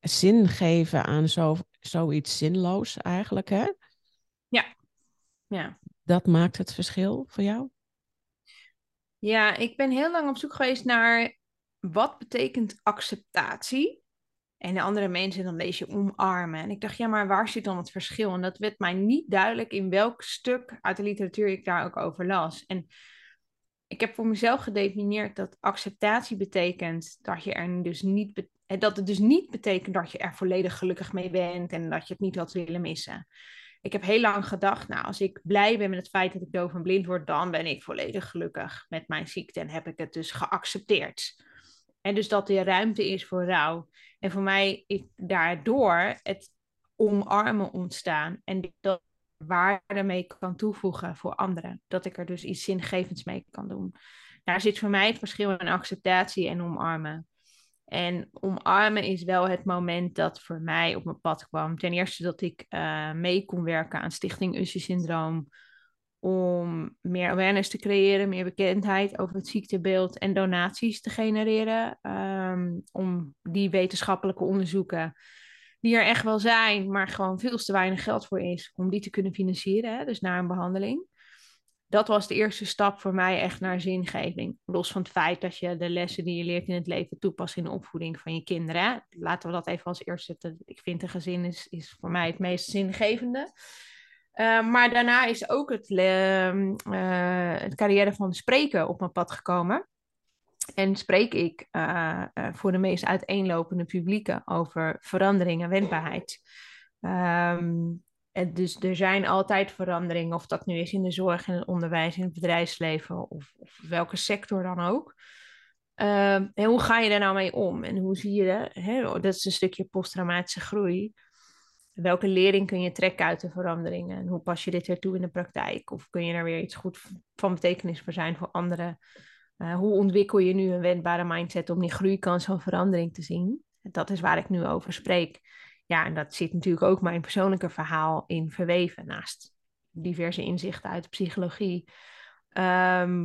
zin geven aan zo, zoiets zinloos eigenlijk, hè? Ja. ja. Dat maakt het verschil voor jou? Ja, ik ben heel lang op zoek geweest naar wat betekent acceptatie. En de andere mensen dan lees je omarmen. En ik dacht, ja, maar waar zit dan het verschil? En dat werd mij niet duidelijk in welk stuk uit de literatuur ik daar ook over las. En ik heb voor mezelf gedefinieerd dat acceptatie betekent dat je er dus niet dat het dus niet betekent dat je er volledig gelukkig mee bent en dat je het niet had willen missen. Ik heb heel lang gedacht, nou, als ik blij ben met het feit dat ik doof en blind word, dan ben ik volledig gelukkig met mijn ziekte en heb ik het dus geaccepteerd. En dus dat er ruimte is voor rouw. En voor mij is daardoor het omarmen ontstaan. En dat waarde mee kan toevoegen voor anderen. Dat ik er dus iets zingevends mee kan doen. Daar zit voor mij het verschil in acceptatie en omarmen. En omarmen is wel het moment dat voor mij op mijn pad kwam. Ten eerste dat ik uh, mee kon werken aan Stichting Usher Syndroom. Om meer awareness te creëren, meer bekendheid over het ziektebeeld en donaties te genereren. Um, om die wetenschappelijke onderzoeken, die er echt wel zijn, maar gewoon veel te weinig geld voor is, om die te kunnen financieren. Hè? Dus naar een behandeling dat was de eerste stap voor mij echt naar zingeving. Los van het feit dat je de lessen die je leert in het leven toepast in de opvoeding van je kinderen. Laten we dat even als eerste zetten. Ik vind een gezin is, is voor mij het meest zingevende. Uh, maar daarna is ook het, uh, het carrière van spreken op mijn pad gekomen. En spreek ik uh, voor de meest uiteenlopende publieken over verandering en wendbaarheid. Um, dus er zijn altijd veranderingen, of dat nu is in de zorg, in het onderwijs, in het bedrijfsleven of, of welke sector dan ook. Uh, en hoe ga je daar nou mee om? En hoe zie je dat? Hè? Dat is een stukje posttraumatische groei. Welke lering kun je trekken uit de veranderingen? En hoe pas je dit weer toe in de praktijk? Of kun je er weer iets goed van betekenis voor zijn voor anderen? Uh, hoe ontwikkel je nu een wendbare mindset om die groeikans van verandering te zien? Dat is waar ik nu over spreek. Ja, en dat zit natuurlijk ook mijn persoonlijke verhaal in verweven, naast diverse inzichten uit de psychologie. Ehm,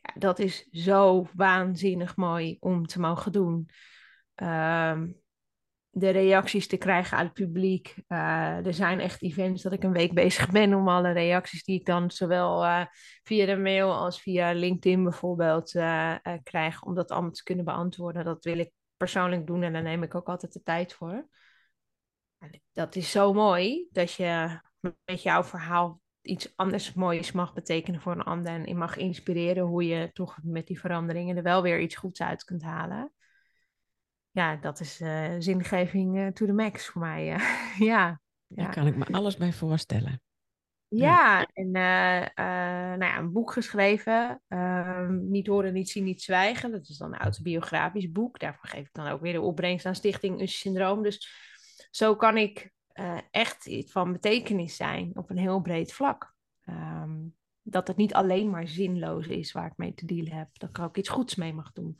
ja, dat is zo waanzinnig mooi om te mogen doen. Um, de reacties te krijgen uit het publiek. Uh, er zijn echt events dat ik een week bezig ben om alle reacties die ik dan zowel uh, via de mail als via LinkedIn bijvoorbeeld uh, krijg, om dat allemaal te kunnen beantwoorden. Dat wil ik persoonlijk doen en daar neem ik ook altijd de tijd voor dat is zo mooi dat je met jouw verhaal iets anders moois mag betekenen voor een ander. En je mag inspireren hoe je toch met die veranderingen er wel weer iets goeds uit kunt halen. Ja, dat is uh, zingeving uh, to the max voor mij. ja. Daar kan ik me alles bij voorstellen. Ja, en nou ja, een boek geschreven. Ehm, niet horen, niet zien, niet zwijgen. Dat is dan een autobiografisch boek. Daarvoor geef ik dan ook weer de opbrengst aan Stichting Usje Syndroom. Dus zo kan ik echt iets van betekenis zijn op een heel breed vlak. Um, dat het niet alleen maar zinloos is waar ik mee te dealen heb. Dat ik ook iets goeds mee mag doen.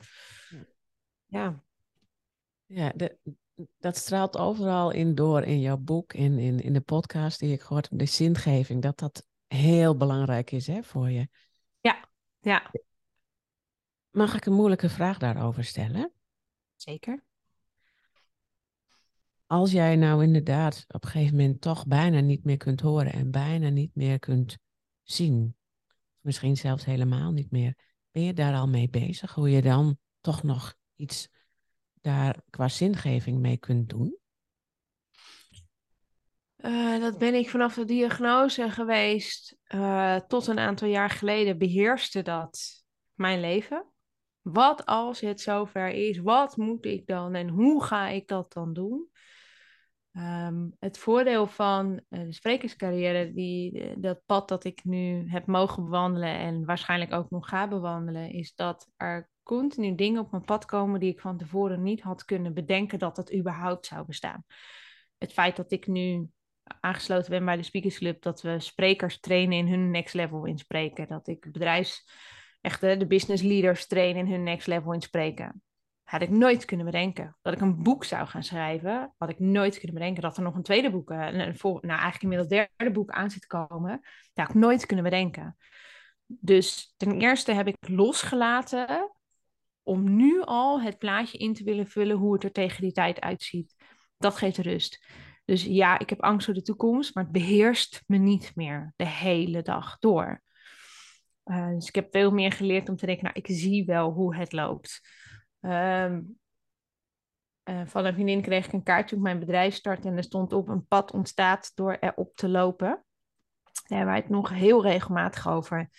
Ja. Ja, de, dat straalt overal in door in jouw boek, in, in, in de podcast die ik gehoord heb, de zingeving, dat dat heel belangrijk is hè, voor je. Ja, ja. Mag ik een moeilijke vraag daarover stellen? Zeker. Als jij nou inderdaad op een gegeven moment toch bijna niet meer kunt horen en bijna niet meer kunt zien, misschien zelfs helemaal niet meer, ben je daar al mee bezig? Hoe je dan toch nog iets daar qua zingeving mee kunt doen? Uh, dat ben ik vanaf de diagnose geweest. Uh, tot een aantal jaar geleden beheerste dat mijn leven. Wat als het zover is? Wat moet ik dan en hoe ga ik dat dan doen? Um, het voordeel van uh, de sprekerscarrière, die, dat pad dat ik nu heb mogen bewandelen en waarschijnlijk ook nog ga bewandelen, is dat er continu dingen op mijn pad komen die ik van tevoren niet had kunnen bedenken dat het überhaupt zou bestaan. Het feit dat ik nu aangesloten ben bij de Speakers Club, dat we sprekers trainen in hun next level in spreken, dat ik bedrijfs, echt de business leaders train in hun next level in spreken. Had ik nooit kunnen bedenken. Dat ik een boek zou gaan schrijven, had ik nooit kunnen bedenken. Dat er nog een tweede boek, eh, een, een, nou eigenlijk inmiddels derde boek aan zit komen. Dat had ik nooit kunnen bedenken. Dus ten eerste heb ik losgelaten om nu al het plaatje in te willen vullen hoe het er tegen die tijd uitziet. Dat geeft rust. Dus ja, ik heb angst voor de toekomst, maar het beheerst me niet meer de hele dag door. Uh, dus ik heb veel meer geleerd om te denken, nou, ik zie wel hoe het loopt. Um, uh, van een vriendin kreeg ik een kaartje op mijn bedrijf start en er stond op een pad ontstaat door erop te lopen. Daar hebben wij het nog heel regelmatig over.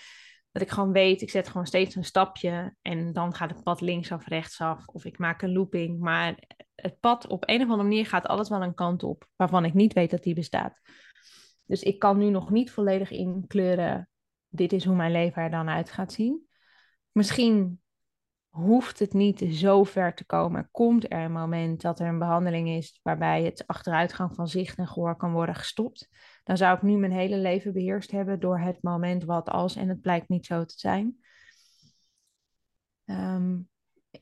Ik gewoon weet, ik zet gewoon steeds een stapje en dan gaat het pad linksaf, rechtsaf of ik maak een looping. Maar het pad op een of andere manier gaat alles wel een kant op waarvan ik niet weet dat die bestaat. Dus ik kan nu nog niet volledig inkleuren, dit is hoe mijn leven er dan uit gaat zien. Misschien hoeft het niet zo ver te komen. Komt er een moment dat er een behandeling is waarbij het achteruitgang van zicht en gehoor kan worden gestopt, dan zou ik nu mijn hele leven beheerst hebben door het moment wat als en het blijkt niet zo te zijn. Ehm,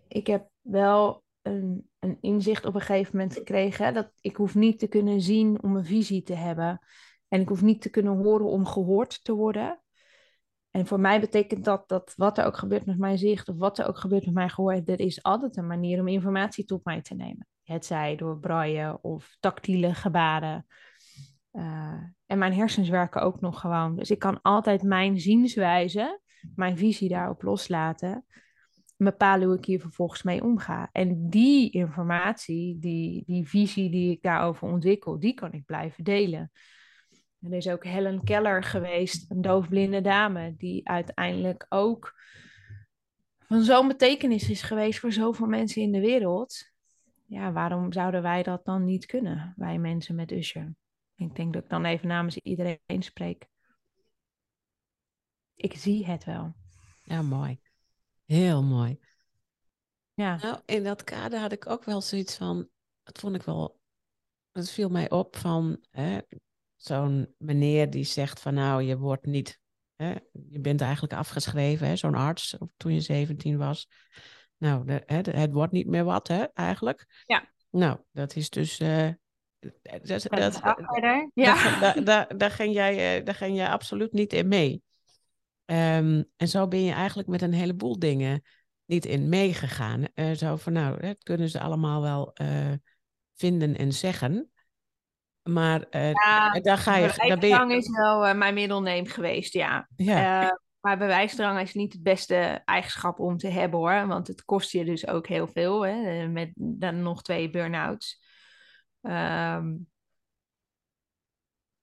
ik heb wel een, een, inzicht op een gegeven moment gekregen dat ik hoef niet te kunnen zien om een visie te hebben. En ik hoef niet te kunnen horen om gehoord te worden. En voor mij betekent dat dat wat er ook gebeurt met mijn zicht of wat er ook gebeurt met mijn gehoor, er is altijd een manier om informatie tot mij te nemen. Het zij door braille of tactiele gebaren. Uh, en mijn hersens werken ook nog gewoon. Dus ik kan altijd mijn zienswijze, mijn visie daarop loslaten. Bepalen hoe ik hier vervolgens mee omga. En die informatie, die, die visie die ik daarover ontwikkel, die kan ik blijven delen. Er is ook Helen Keller geweest, een doofblinde dame, die uiteindelijk ook van zo'n betekenis is geweest voor zoveel mensen in de wereld. Ja, waarom zouden wij dat dan niet kunnen, wij mensen met Usher? Ik denk dat ik dan even namens iedereen spreek. Ik zie het wel. Ja, mooi. Heel mooi. Ja. Nou, in dat kader had ik ook wel zoiets van, dat vond ik wel, het viel mij op van zo'n meneer die zegt van nou, je wordt niet, hè, je bent eigenlijk afgeschreven, zo'n arts toen je 17 was. Nou, de, hè, het wordt niet meer wat, hè, eigenlijk. Ja. Nou, dat is dus uh, dat, dat, ja. daar, daar, daar, ging jij, eh, daar ging jij absoluut niet in mee. Um, en zo ben je eigenlijk met een heleboel dingen niet in meegegaan. Uh, zo van, nou, dat kunnen ze allemaal wel uh, vinden en zeggen. Maar uh, ja, daar ga je... Daar ben je... is wel mijn middelneem geweest, ja. ja. maar bewijsdrang is niet het beste eigenschap om te hebben, hoor. Want het kost je dus ook heel veel, hè. Met dan nog twee burn-outs. Um,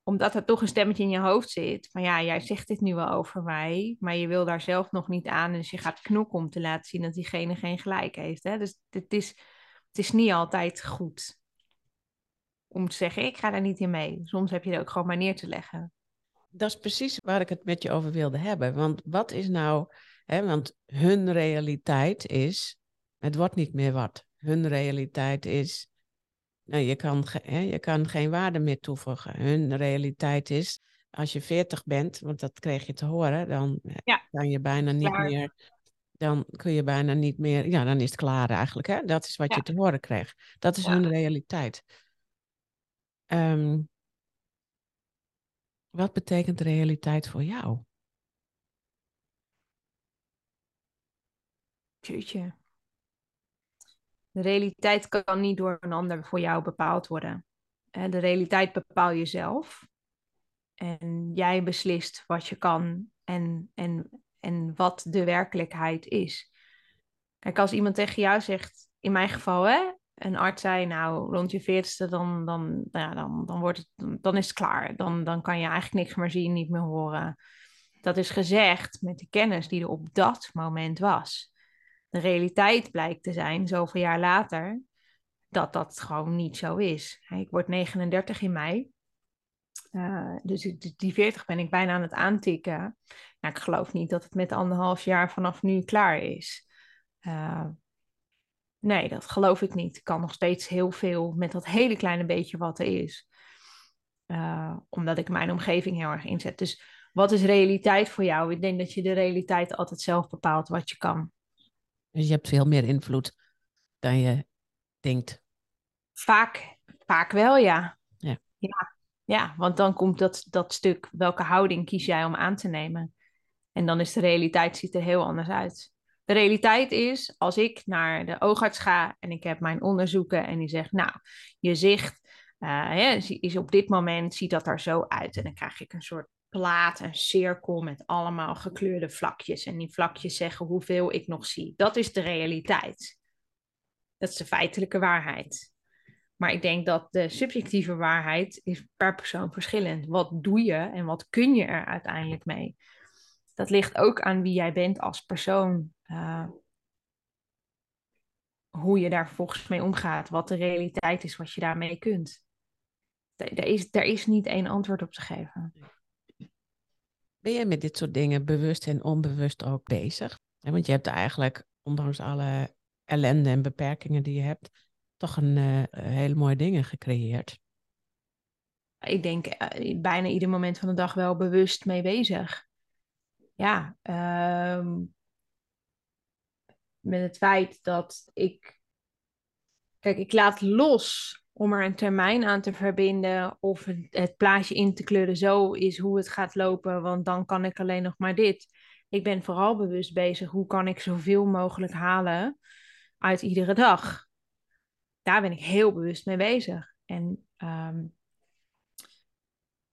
omdat er toch een stemmetje in je hoofd zit. Van ja, jij zegt dit nu wel over mij. Maar je wil daar zelf nog niet aan. Dus je gaat knokken om te laten zien dat diegene geen gelijk heeft. Hè? Dus het is, het is niet altijd goed om te zeggen, ik ga daar niet in mee. Soms heb je er ook gewoon maar neer te leggen. Dat is precies waar ik het met je over wilde hebben. Want wat is nou, hè, want hun realiteit is, het wordt niet meer wat. Hun realiteit is, nou, je, kan hè, je kan geen waarde meer toevoegen. Hun realiteit is, als je veertig bent, want dat kreeg je te horen, dan ja. kan je bijna niet meer dan kun je bijna niet meer, ja, dan is het klaar eigenlijk. Hè? Dat is wat je te horen kreeg. Dat is hun realiteit. Um, wat betekent realiteit voor jou? Jeetje. De realiteit kan niet door een ander voor jou bepaald worden. De realiteit bepaal je zelf. En jij beslist wat je kan en, en, en wat de werkelijkheid is. Kijk, als iemand tegen jou zegt, in mijn geval, hè, een arts zei, nou, rond je veertigste, dan, dan, nou ja, dan, dan, wordt het, dan is het klaar. Dan, dan kan je eigenlijk niks meer zien, niet meer horen. Dat is gezegd met de kennis die er op dat moment was. De realiteit blijkt te zijn, zoveel jaar later, dat dat gewoon niet zo is. Ik word 39 in mei. Uh, dus die 40 ben ik bijna aan het aantikken. Nou, ik geloof niet dat het met anderhalf jaar vanaf nu klaar is. Uh, Nee, dat geloof ik niet. Ik kan nog steeds heel veel met dat hele kleine beetje wat er is. Uh, omdat ik mijn omgeving heel erg inzet. Dus wat is realiteit voor jou? Ik denk dat je de realiteit altijd zelf bepaalt wat je kan. Dus je hebt veel meer invloed dan je denkt. Vaak, vaak wel, ja. Ja, ja, ja want dan komt dat, dat stuk, welke houding kies jij om aan te nemen? En dan is de realiteit ziet er heel anders uit. De realiteit is, als ik naar de oogarts ga en ik heb mijn onderzoeken en die zegt, nou, je zicht uh, is op dit moment, ziet dat er zo uit. En dan krijg ik een soort plaat, een cirkel met allemaal gekleurde vlakjes. En die vlakjes zeggen hoeveel ik nog zie. Dat is de realiteit. Dat is de feitelijke waarheid. Maar ik denk dat de subjectieve waarheid is per persoon verschillend. Wat doe je en wat kun je er uiteindelijk mee? Dat ligt ook aan wie jij bent als persoon. Uh, hoe je daar volgens mee omgaat, wat de realiteit is, wat je daarmee kunt. Er is, er is niet één antwoord op te geven. Ben je met dit soort dingen bewust en onbewust ook bezig? want je hebt eigenlijk, ondanks alle ellende en beperkingen die je hebt, toch een uh, hele mooie dingen gecreëerd. Ik denk uh, bijna ieder moment van de dag wel bewust mee bezig. Ja, um, met het feit dat ik. Kijk, ik laat los om er een termijn aan te verbinden of het, plaatje in te kleuren. Zo is hoe het gaat lopen, want dan kan ik alleen nog maar dit. Ik ben vooral bewust bezig hoe kan ik zoveel mogelijk halen uit iedere dag. Daar ben ik heel bewust mee bezig. En um,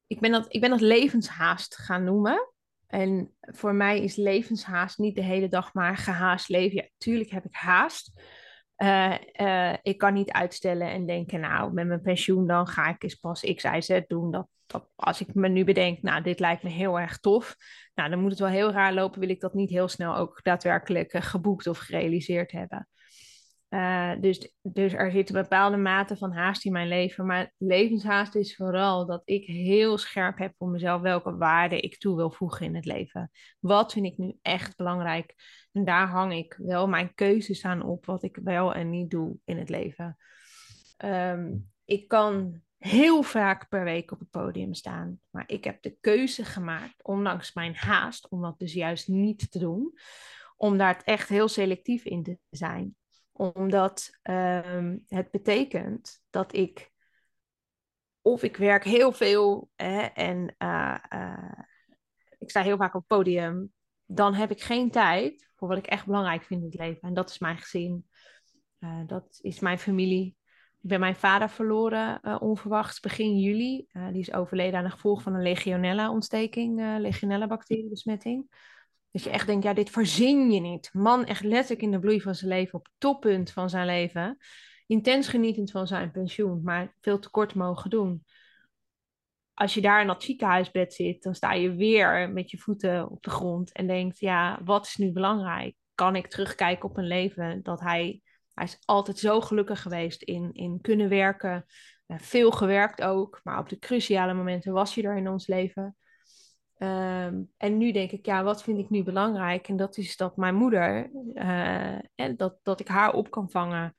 ik, ben dat, ik ben dat levenshaast gaan noemen. En voor mij is levenshaast niet de hele dag maar gehaast leven. Ja, tuurlijk heb ik haast. Uh, uh, ik kan niet uitstellen en denken, nou, met mijn pensioen dan ga ik eens pas X, Y, Z doen. Dat, dat, als ik me nu bedenk, nou, dit lijkt me heel erg tof. Nou, dan moet het wel heel raar lopen, wil ik dat niet heel snel ook daadwerkelijk uh, geboekt of gerealiseerd hebben. Uh, dus, dus er zit een bepaalde mate van haast in mijn leven. Maar levenshaast is vooral dat ik heel scherp heb voor mezelf welke waarde ik toe wil voegen in het leven. Wat vind ik nu echt belangrijk? En daar hang ik wel mijn keuzes aan op, wat ik wel en niet doe in het leven. Um, ik kan heel vaak per week op het podium staan. Maar ik heb de keuze gemaakt, ondanks mijn haast, om dat dus juist niet te doen. Om daar echt heel selectief in te zijn omdat um, het betekent dat ik, of ik werk heel veel hè, en uh, uh, ik sta heel vaak op het podium, dan heb ik geen tijd voor wat ik echt belangrijk vind in het leven. En dat is mijn gezin, uh, dat is mijn familie. Ik ben mijn vader verloren onverwachts begin juli. die is overleden aan de gevolg van een legionella-ontsteking, legionella-bacteriebesmetting. Dat je echt denkt, ja, dit verzin je niet. Man echt letterlijk in de bloei van zijn leven, op toppunt van zijn leven. Intens genietend van zijn pensioen, maar veel te kort mogen doen. Als je daar in dat ziekenhuisbed zit, dan sta je weer met je voeten op de grond en denkt, ja, wat is nu belangrijk? Kan ik terugkijken op een leven dat hij hij is altijd zo gelukkig geweest in, in kunnen werken. Veel gewerkt ook, maar op de cruciale momenten was hij er in ons leven. Um, en nu denk ik, ja, wat vind ik nu belangrijk? En dat is dat mijn moeder, uh, en dat, dat ik haar op kan vangen.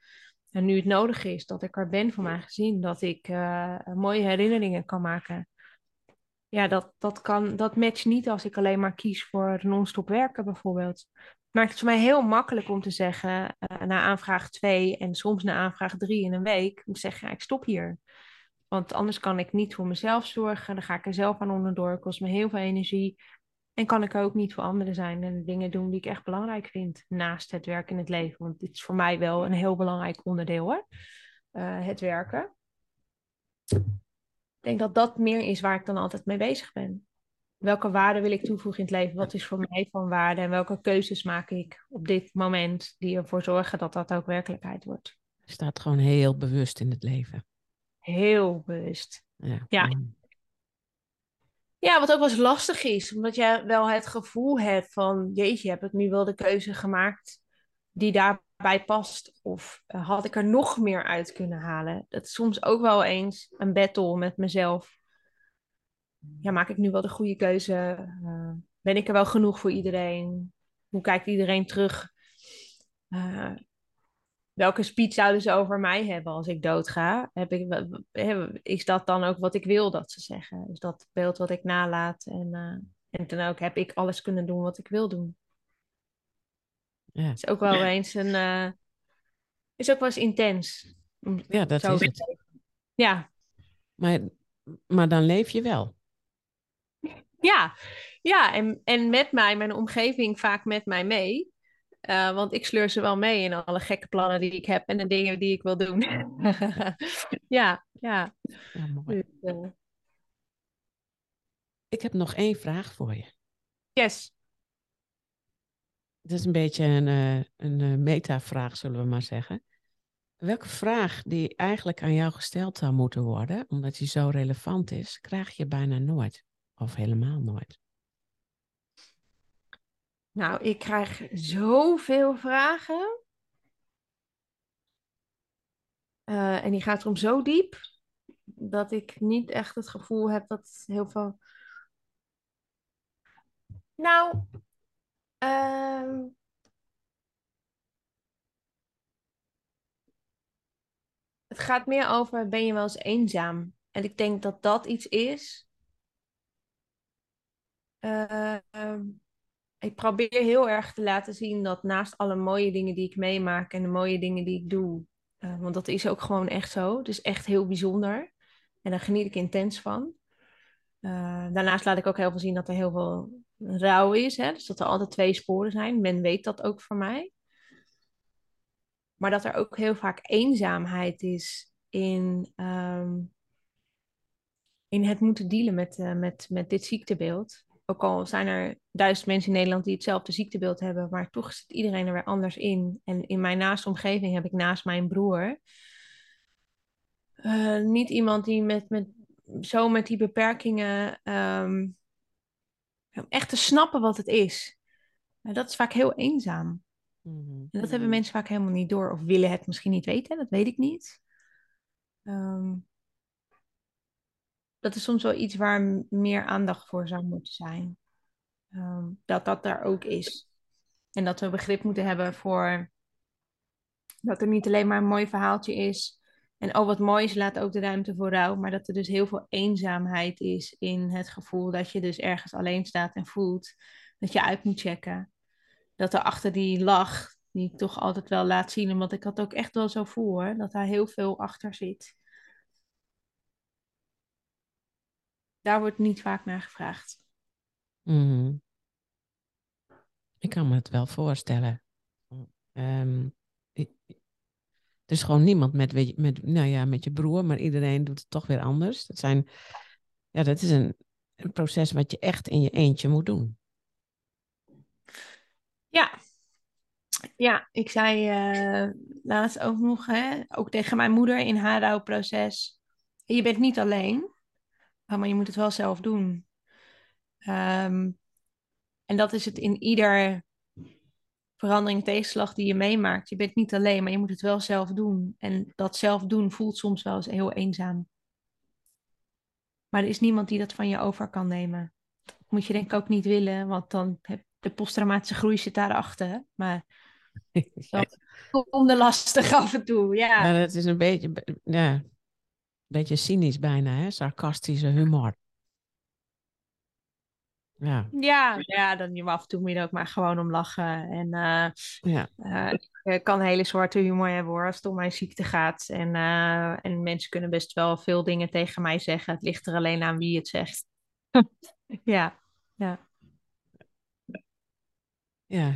En nu het nodig is, dat ik er ben voor mijn gezin. Dat ik uh, mooie herinneringen kan maken. Ja, dat, dat, kan, dat matcht niet als ik alleen maar kies voor non-stop werken bijvoorbeeld. Maar het voor mij heel makkelijk om te zeggen, uh, na aanvraag 2 en soms na aanvraag 3 in een week, om te zeggen, ja, ik stop hier. Want anders kan ik niet voor mezelf zorgen. Dan ga ik er zelf aan onderdoor. Kost me heel veel energie. En kan ik ook niet voor anderen zijn en dingen doen die ik echt belangrijk vind. Naast het werk in het leven. Want dit is voor mij wel een heel belangrijk onderdeel hoor. Uh, het werken. Ik denk dat dat meer is waar ik dan altijd mee bezig ben. Welke waarde wil ik toevoegen in het leven? Wat is voor mij van waarde? En welke keuzes maak ik op dit moment die ervoor zorgen dat dat ook werkelijkheid wordt? Staat gewoon heel bewust in het leven heel bewust. Ja. ja. Ja, wat ook wel eens lastig is, omdat je wel het gevoel hebt van, jeetje, heb ik nu wel de keuze gemaakt die daarbij past? Of uh, had ik er nog meer uit kunnen halen? Dat is soms ook wel eens een battle met mezelf. Ja, maak ik nu wel de goede keuze? Uh, ben ik er wel genoeg voor iedereen? Hoe kijkt iedereen terug? Uh, welke speech zouden ze over mij hebben als ik doodga? Heb ik, is dat dan ook wat ik wil dat ze zeggen? Is dat het beeld wat ik nalaat? En, uh, en dan ook heb ik alles kunnen doen wat ik wil doen? Ja. Is ook wel eens een. Uh, is ook wel eens intens. Ja, dat is het. Ja. Maar, maar dan leef je wel. Ja, ja en, en met mij, mijn omgeving vaak met mij mee. Uh, want ik sleur ze wel mee in alle gekke plannen die ik heb en de dingen die ik wil doen. ja, ja. ja mooi. Dus, uh... Ik heb nog één vraag voor je. Yes. Het is een beetje een, uh, een meta-vraag, zullen we maar zeggen. Welke vraag die eigenlijk aan jou gesteld zou moeten worden, omdat die zo relevant is, krijg je bijna nooit. Of helemaal nooit. Nou, ik krijg zoveel vragen. Uh, en die gaat erom zo diep dat ik niet echt het gevoel heb dat heel veel. Nou, uh... het gaat meer over: ben je wel eens eenzaam? En ik denk dat dat iets is. Uh, ik probeer heel erg te laten zien dat naast alle mooie dingen die ik meemaak en de mooie dingen die ik doe, uh, want dat is ook gewoon echt zo. Het is echt heel bijzonder. En daar geniet ik intens van. Uh, daarnaast laat ik ook heel veel zien dat er heel veel rouw is. Hè? Dus dat er altijd twee sporen zijn. Men weet dat ook voor mij. Maar dat er ook heel vaak eenzaamheid is in, um, in het moeten dealen met, uh, met, met dit ziektebeeld ook al zijn er duizend mensen in Nederland die hetzelfde ziektebeeld hebben, maar toch zit iedereen er weer anders in. En in mijn naaste omgeving heb ik naast mijn broer uh, niet iemand die met, met, zo met die beperkingen um, echt te snappen wat het is. Dat is vaak heel eenzaam. Mm-hmm. En dat hebben mensen vaak helemaal niet door of willen het misschien niet weten, dat weet ik niet. Um, dat is soms wel iets waar meer aandacht voor zou moeten zijn. Um, dat dat daar ook is. En dat we begrip moeten hebben voor dat er niet alleen maar een mooi verhaaltje is. En oh, wat mooi is, laat ook de ruimte voor rouw. Maar dat er dus heel veel eenzaamheid is in het gevoel dat je dus ergens alleen staat en voelt dat je uit moet checken. Dat er achter die lach, die toch altijd wel laat zien, want ik had ook echt wel zo voor, dat daar heel veel achter zit. Daar wordt niet vaak naar gevraagd. Mm. Ik kan me het wel voorstellen. Um, ik, er is gewoon niemand met, met, nou ja, met je broer, maar iedereen doet het toch weer anders. Dat, zijn, ja, dat is een, een proces wat je echt in je eentje moet doen. Ja, ja, ik zei uh, laatst ook nog, hè, ook tegen mijn moeder in haar rouwproces. Je bent niet alleen. Maar je moet het wel zelf doen. Um, en dat is het in ieder verandering, tegenslag die je meemaakt. Je bent niet alleen, maar je moet het wel zelf doen. En dat zelf doen voelt soms wel eens heel eenzaam. Maar er is niemand die dat van je over kan nemen. Dat moet je denk ik ook niet willen, want dan heb de posttraumatische groei zit daarachter. Maar dat komt de lastig af en toe, ja. ja. Dat is een beetje, ja, beetje cynisch bijna, hè? sarcastische humor. Ja. Ja, ja, dan af en toe moet je er ook maar gewoon om lachen. En uh, ja. Uh, ik kan hele zwarte humor hebben hoor, als het om mijn ziekte gaat. En, uh, en mensen kunnen best wel veel dingen tegen mij zeggen. Het ligt er alleen aan wie het zegt. ja, ja. Ja,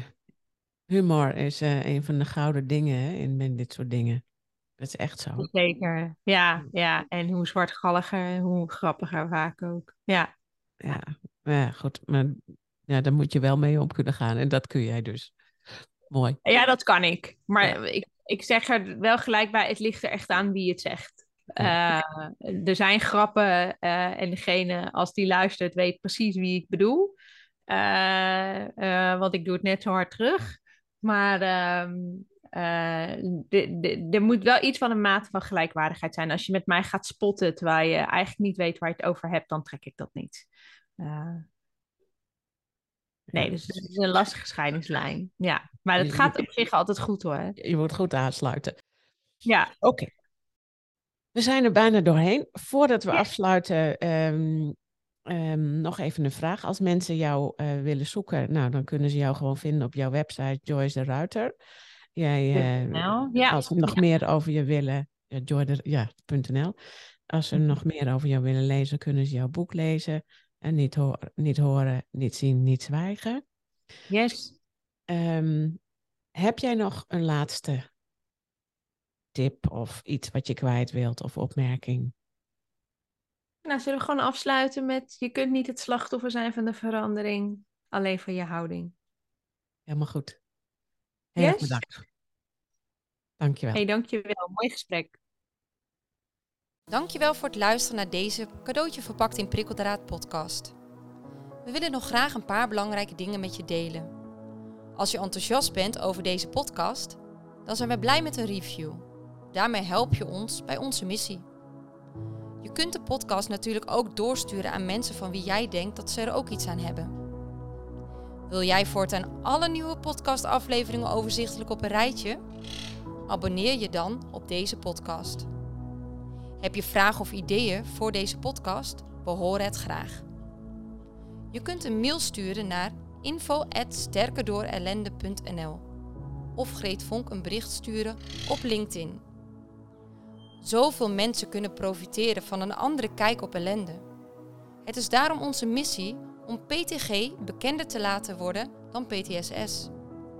humor is een van de gouden dingen hè, in dit soort dingen. Dat is echt zo. Zeker, ja, ja. En hoe zwartgalliger, hoe grappiger vaak ook. Ja. Ja, ja, goed. Maar ja, daar moet je wel mee om kunnen gaan. En dat kun jij dus. Mooi. Ja, dat kan ik. Maar ik, ik zeg er wel gelijk bij, het ligt er echt aan wie het zegt. Uh, er zijn grappen uh, en degene, als die luistert, weet precies wie ik bedoel. Uh, want ik doe het net zo hard terug. Maar ehm, er moet wel iets van een mate van gelijkwaardigheid zijn. Als je met mij gaat spotten terwijl je eigenlijk niet weet waar je het over hebt, dan trek ik dat niet. Uh, nee, dus het is een lastige scheidingslijn. Ja, maar het gaat op zich altijd goed hoor. Je moet goed aansluiten. Ja. Oké. We zijn er bijna doorheen. Voordat we afsluiten, um, um, nog even een vraag. Als mensen jou uh, willen zoeken, nou, dan kunnen ze jou gewoon vinden op jouw website Joyce de Ruiter. Jij, uh, nou, ja. Als ze nog ja. meer over je willen, ja, Joy ja, .nl. Als ze nog meer over jou willen lezen, kunnen ze jouw boek lezen. En niet, ho niet horen, niet zien, niet zwijgen. Yes. Um, heb jij nog een laatste tip of iets wat je kwijt wilt of opmerking? Nou, zullen we gewoon afsluiten met je kunt niet het slachtoffer zijn van de verandering, alleen van je houding. Helemaal goed. Heel yes? bedankt. Dankjewel. Hey, dankjewel. Mooi gesprek. Dankjewel voor het luisteren naar deze cadeautje verpakt in prikkeldraad podcast. We willen nog graag een paar belangrijke dingen met je delen. Als je enthousiast bent over deze podcast, dan zijn we blij met een review. Daarmee help je ons bij onze missie. Je kunt de podcast natuurlijk ook doorsturen aan mensen van wie jij denkt dat ze er ook iets aan hebben. Wil jij voortaan alle nieuwe podcastafleveringen overzichtelijk op een rijtje? Abonneer je dan op deze podcast. Heb je vragen of ideeën voor deze podcast? We horen het graag. Je kunt een mail sturen naar info@sterkerdoorellende.nl of Greet Vonk een bericht sturen op LinkedIn. Zoveel mensen kunnen profiteren van een andere kijk op ellende. Het is daarom onze missie om PTG bekender te laten worden dan PTSS.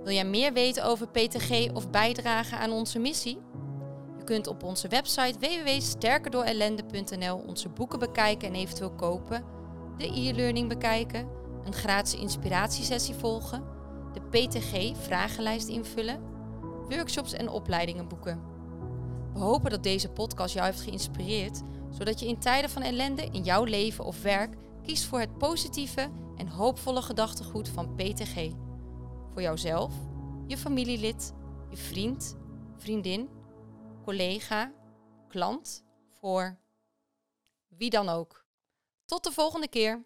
Wil jij meer weten over PTG of bijdragen aan onze missie? Je kunt op onze website www.sterkerdoorellende.nl onze boeken bekijken en eventueel kopen, de e-learning bekijken, een gratis inspiratiesessie volgen, de PTG-vragenlijst invullen, workshops en opleidingen boeken. We hopen dat deze podcast jou heeft geïnspireerd, zodat je in tijden van ellende in jouw leven of werk kiest voor het positieve en hoopvolle gedachtegoed van PTG. Voor jouzelf, je familielid, je vriend, vriendin, collega, klant, voor wie dan ook. Tot de volgende keer.